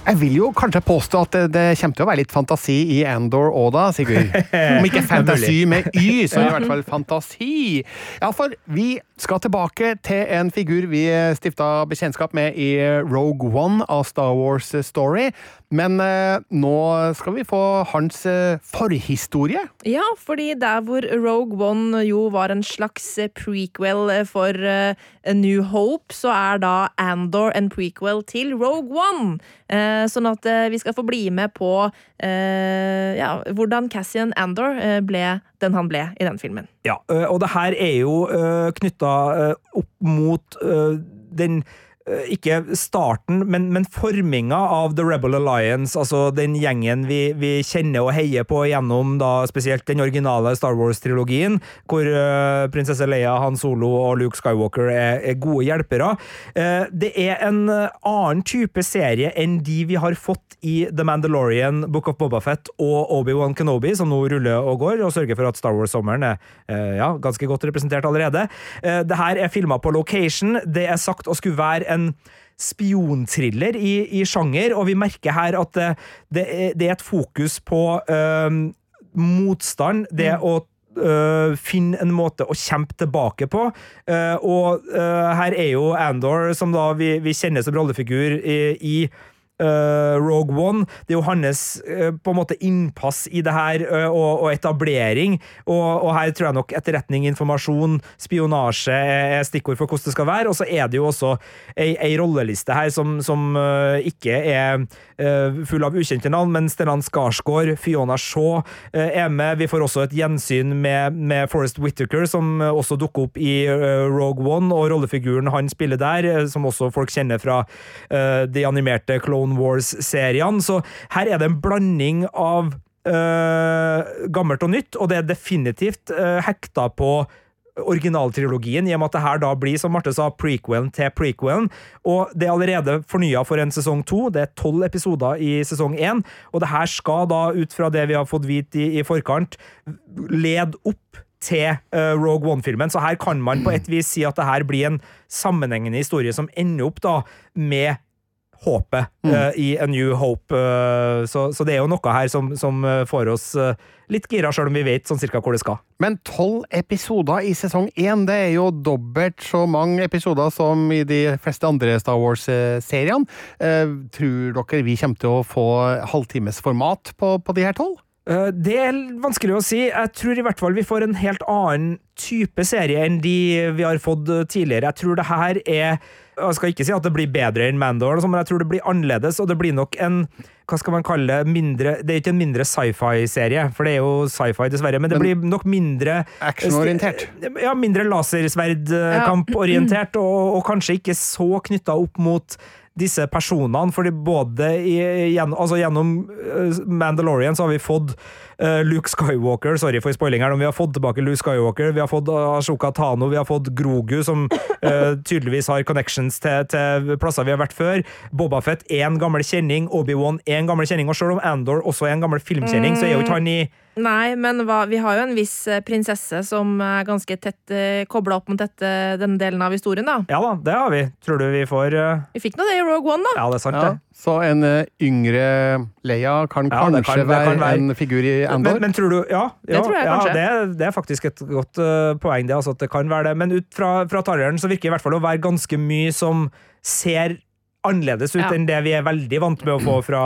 Jeg vil jo kanskje påstå at det, det kommer til å være litt fantasi i Andor òg, da, Sigurd. Om ikke fantasi med Y, så i hvert fall fantasi. Ja, for vi skal tilbake til en figur vi stifta bekjentskap med i Rogue One av Star Wars Story. Men eh, nå skal vi få hans eh, forhistorie. Ja, fordi der hvor Rogue One jo var en slags eh, prequel eh, for eh, A New Hope, så er da Andor en prequel til Rogue One. Eh, Sånn at eh, vi skal få bli med på eh, ja, hvordan Cassian Andor eh, ble den han ble i den filmen. Ja, og det her er jo knytta opp mot den ikke starten, men, men forminga av The Rebel Alliance, altså den gjengen vi, vi kjenner og heier på gjennom da spesielt den originale Star Wars-trilogien, hvor uh, prinsesse Leia, Han Solo og Luke Skywalker er, er gode hjelpere. Uh, Det er en annen type serie enn de vi har fått i The Mandalorian, Book of Bobafett og Obi-Wan Kenobi, som nå ruller og går, og sørger for at Star Wars-sommeren er uh, ja, ganske godt representert allerede. Uh, Det her er filma på location. Det er sagt å skulle være en spionthriller i, i sjanger, og vi merker her at det, det, er, det er et fokus på øh, motstand, det å øh, finne en måte å kjempe tilbake på. Uh, og uh, her er jo Andor, som da vi, vi kjenner som rollefigur i, i øh, Rogue One. Det er jo hans uh, på en måte innpass i det her uh, og, og etablering. Og, og her tror jeg nok etterretning, informasjon, spionasje er stikkord for hvordan det skal være. Og så er det jo også ei, ei rolleliste her som, som ikke er full av ukjente navn, men Stellan Skarsgård, Fiona Shaw er med. Vi får også et gjensyn med, med Forrest Whittaker, som også dukker opp i Rogue One, og rollefiguren han spiller der, som også folk kjenner fra de animerte Clone Wars-seriene. Så her er det en blanding av øh, gammelt og nytt, og det er definitivt øh, hekta på originaltrilogien, i og med at det her da blir, som Marte sa, prequelen til prequelen. Og det er allerede fornya for en sesong to. Det er tolv episoder i sesong én. Og det her skal da, ut fra det vi har fått vite i, i forkant, lede opp til uh, Rogue One-filmen. Så her kan man på et vis si at det her blir en sammenhengende historie som ender opp da med håpet eh, i A New Hope. Uh, så, så det er jo noe her som, som eh, får oss uh, litt gira, sjøl om vi vet sånn cirka hvor det skal. Men tolv episoder i sesong én, det er jo dobbelt så mange episoder som i de fleste andre Star Wars-seriene. Tror dere vi kommer til å få halvtimesformat på, på de her tolv? Det er vanskelig å si. Jeg tror i hvert fall vi får en helt annen type serie enn de vi har fått tidligere. Jeg tror det her er Jeg skal ikke si at det blir bedre enn Mandor, men jeg tror det blir annerledes, og det blir nok en hva skal man kalle mindre Det er ikke en mindre sci-fi-serie, for det er jo sci-fi, dessverre, men det Men blir nok mindre Actionorientert. Ja, mindre lasersverdkamporientert, og, og kanskje ikke så knytta opp mot disse personene, fordi både i, gjennom, altså gjennom eh, Mandalorian så har vi fått eh, Luke Skywalker, sorry for spoiling her, men vi har fått tilbake Luke Skywalker, vi har fått Ashoka Tano, vi har fått Grogu, som uh, tydeligvis har connections til, til plasser vi har vært før. Bobafett én en gammel kjenning, Obi-Wan én en gammel kjenning, og selv om Andor også er en gammel filmkjenning, så er jo ikke han i Nei, men hva, vi har jo en viss eh, prinsesse som er ganske tett eh, kobla opp mot dette, denne delen av historien, da. Ja da, det har vi. Tror du vi får uh... Vi fikk nå det i Rogue One, da. Ja, det er sant, Ja, det. Så en eh, yngre Leia kan Ja, kanskje kan- det være, kan være. en figur i Andor? Men, men tror du Ja, Det ja, tror jeg ja det, det er faktisk et godt uh, poeng, det, altså, at det kan være det. Men ut fra, fra så virker det i hvert fall å være ganske mye som ser annerledes ut Ja. enn det vi er veldig vant med å få fra,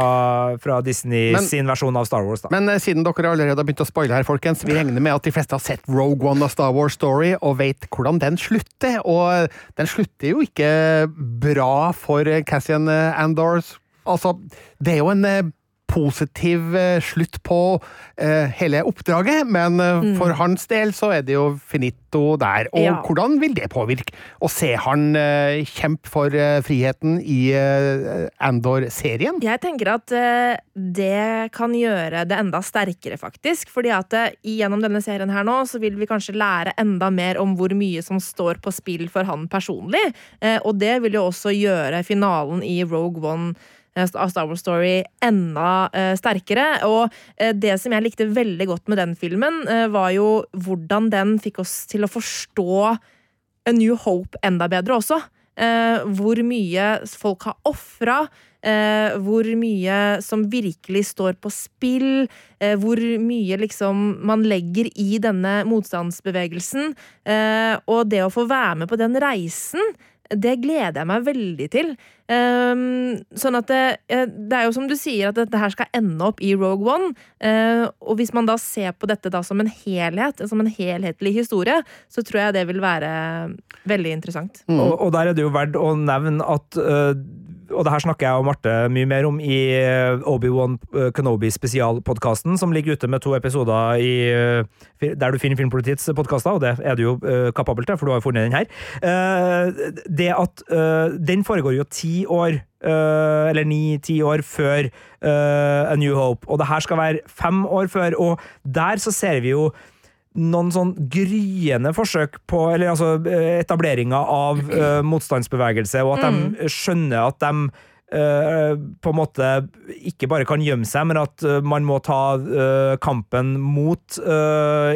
fra Disney Men- sin versjon av Star Wars. Da. Men eh, siden dere allerede har begynt å spoile her, folkens, vi regner med at de fleste har sett Rogue One av Star Wars Story og vet hvordan den slutter. Og den slutter jo ikke bra for eh, Cassian eh, Andors. Altså, det er jo en eh, positiv eh, slutt på eh, hele oppdraget, men for Mm. for hans del så er det jo finito der. Og Ja. hvordan vil det påvirke å se han eh, kjempe for eh, friheten i eh, Andor-serien? Jeg tenker at eh, det kan gjøre det enda sterkere, faktisk. Fordi at eh, gjennom denne serien her nå, så vil vi kanskje lære enda mer om hvor mye som står på spill for han personlig. Eh, og det vil jo også gjøre finalen i Rogue One eh, av Star Wars Story enda eh, sterkere. Og eh, det som jeg likte veldig godt med den filmen, eh, var jo hvordan den fikk oss til å forstå A New Hope enda bedre også. Eh, hvor mye folk har ofra. Eh, hvor mye som virkelig står på spill. Eh, hvor mye liksom man legger i denne motstandsbevegelsen. Eh, og det å få være med på den reisen, det gleder jeg meg veldig til. Um, sånn at det, eh, det er jo som du sier, at dette her skal ende opp i Rogue One. Uh, og hvis man da ser på dette da som en helhet, som en helhetlig historie, så tror jeg det vil være veldig interessant. Og, og der er det jo verdt å nevne at øh, og det her snakker jeg og Marte mye mer om i øh, Obi-Wan øh, Kenobi spesialpodkasten, som ligger ute med to episoder i, øh, der du finner Filmpolitiets podkaster, og det er du jo kapabel til, for du har jo funnet den her. Eh, det at Den foregår jo ti år eller ni-ti år før A New Hope, og det her skal være fem år før, og der så ser vi jo noen sånn gryende forsøk på Eller altså eh, etableringa av uh, motstandsbevegelse, og at de skjønner at de Uh, på en måte ikke bare kan gjemme seg, men at uh, man må ta uh, kampen mot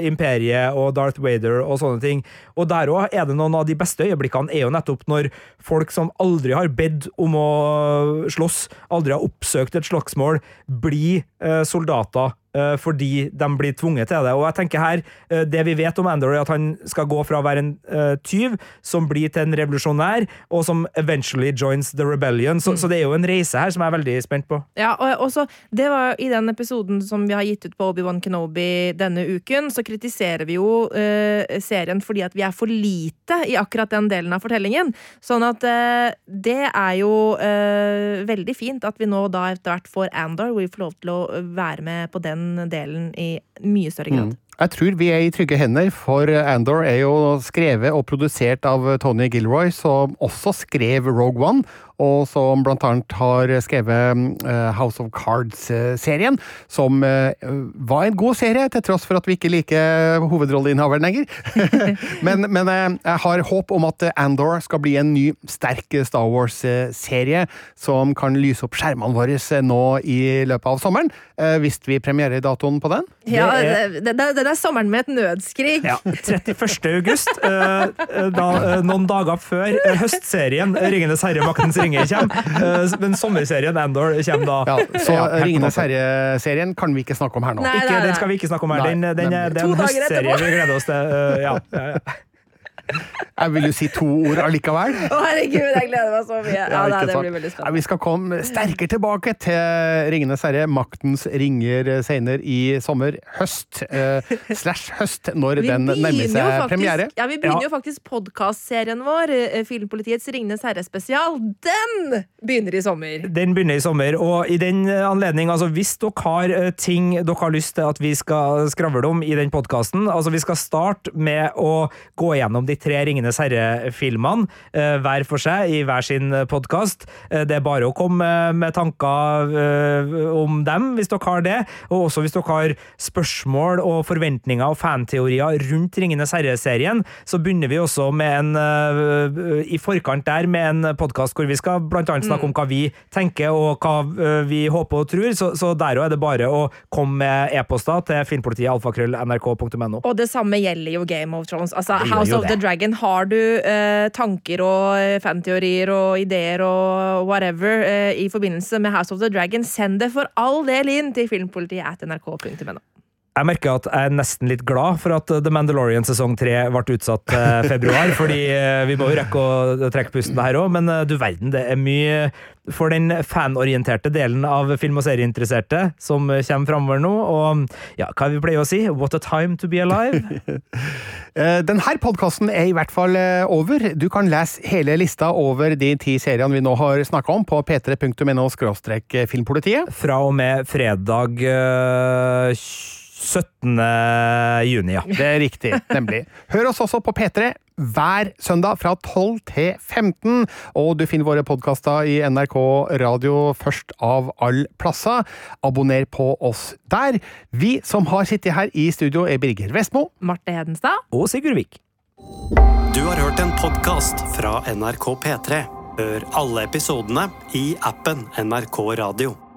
imperiet og Darth Vader og sånne ting. Og der òg er det noen av de beste øyeblikkene, er jo nettopp når folk som aldri har bedt om å slåss, aldri har oppsøkt et slagsmål, blir eh, soldater eh, fordi de blir tvunget til det. Og jeg tenker her, eh, Det vi vet om Andor, er at han skal gå fra å være en eh, tyv som blir til en revolusjonær, og som eventually joins the rebellion. Så, så det er jo en reise her som jeg er veldig spent på. Ja, og også, det var I den episoden som vi har gitt ut på Obi-Wan Kenobi denne uken, så kritiserer vi jo eh, serien fordi at vi er for lite i akkurat den delen av fortellingen. Sånn at eh, det er jo eh, veldig fint at vi nå da etter hvert får Andor, hvor vi får lov til å være med på den delen i mye større grad. Mm. Jeg tror vi er i trygge hender, for Andor er jo skrevet og produsert av Tony Gilroy, som også skrev Rogue One, og som blant annet har skrevet eh, House of Cards-serien, som eh, var en god serie, til tross for at vi ikke liker hovedrolleinnehaveren lenger. men men eh, jeg har håp om at Andor skal bli en ny, sterk Star Wars-serie som kan lyse opp skjermene våre nå i løpet av sommeren, hvis vi premierer datoen på den. Ja, Det er- det, det, er sommeren med et nødskrik. Ja, 31. august, eh, eh, da, eh, noen dager før høstserien Ringenes herre, maktens ringer kommer. Men sommerserien Andor kommer da. Ja, så Ja, Ringenes herre-serien kan vi ikke snakke om her nå. Nei, Ikke, nei, den skal vi ikke snakke om her. Den, Den, den, den det er en høstserie vi gleder oss til. Ja, ja, ja. Jeg vil jo si to ord allikevel. Å, herregud, jeg gleder meg så mye! Ja, Ja, nei, det blir veldig Ja, vi skal komme sterkere tilbake til Ringenes herre, maktens ringer senere i sommer. Høst eh, slash høst, når Vi den nærmer seg faktisk- premiere. Ja, vi begynner jo faktisk podkastserien vår, eh, Filmpolitiets Ringenes herre-spesial. Den begynner i sommer! Den begynner i sommer, og i den anledning, altså hvis dere har eh, ting dere har lyst til at vi skal skravle om i den podkasten, altså vi skal starte med å gå gjennom de tre Ringenes herre-filmene eh, hver for seg i hver sin podkast. Det er bare å komme med tanker eh, om dem, hvis dere har det, og også hvis dere har spørsmål og forventninger og fanteorier rundt Ringenes herre-serien, så begynner vi også med en eh, i forkant der med en podkast hvor vi skal annet snakke om hva vi tenker og hva eh, vi håper og tror, så, så der òg er det bare å komme med e-poster til filmpolitiet alfakrøll.nrk.no. Og det samme gjelder jo Game of Thrones. Altså, House of the det. Dragon. Har du eh, tanker og eh, fanteorier og ideer og whatever eh, i forbindelse med House of the Dragon, send det for all del inn til filmpolitiet at nrk.no. Jeg merker at jeg er nesten litt glad for at The Mandalorian sesong tre ble utsatt til februar, fordi eh, vi må jo rekke å trekke pusten her òg, men eh, du verden, det er mye for den fanorienterte delen av film- og serieinteresserte som kommer framover nå. Og ja, hva vi pleier å si? What a time to be alive! Eh, Denne podkasten er i hvert fall eh, over. Du kan lese hele lista over de ti seriene vi nå har snakka om på p3.no filmpolitiet. Fra og med fredag øh, 17. juni, ja. Det er riktig, nemlig. Hør oss også på P3 hver søndag fra 12 til 15, og du finner våre podkaster i NRK Radio først av all plasser. Abonner på oss der. Vi som har sittet her i studio, er Birger Vestmo. Marte Hedenstad. Og Sigurd Vik. Du har hørt en podkast fra NRK P3. Hør alle episodene i appen NRK Radio.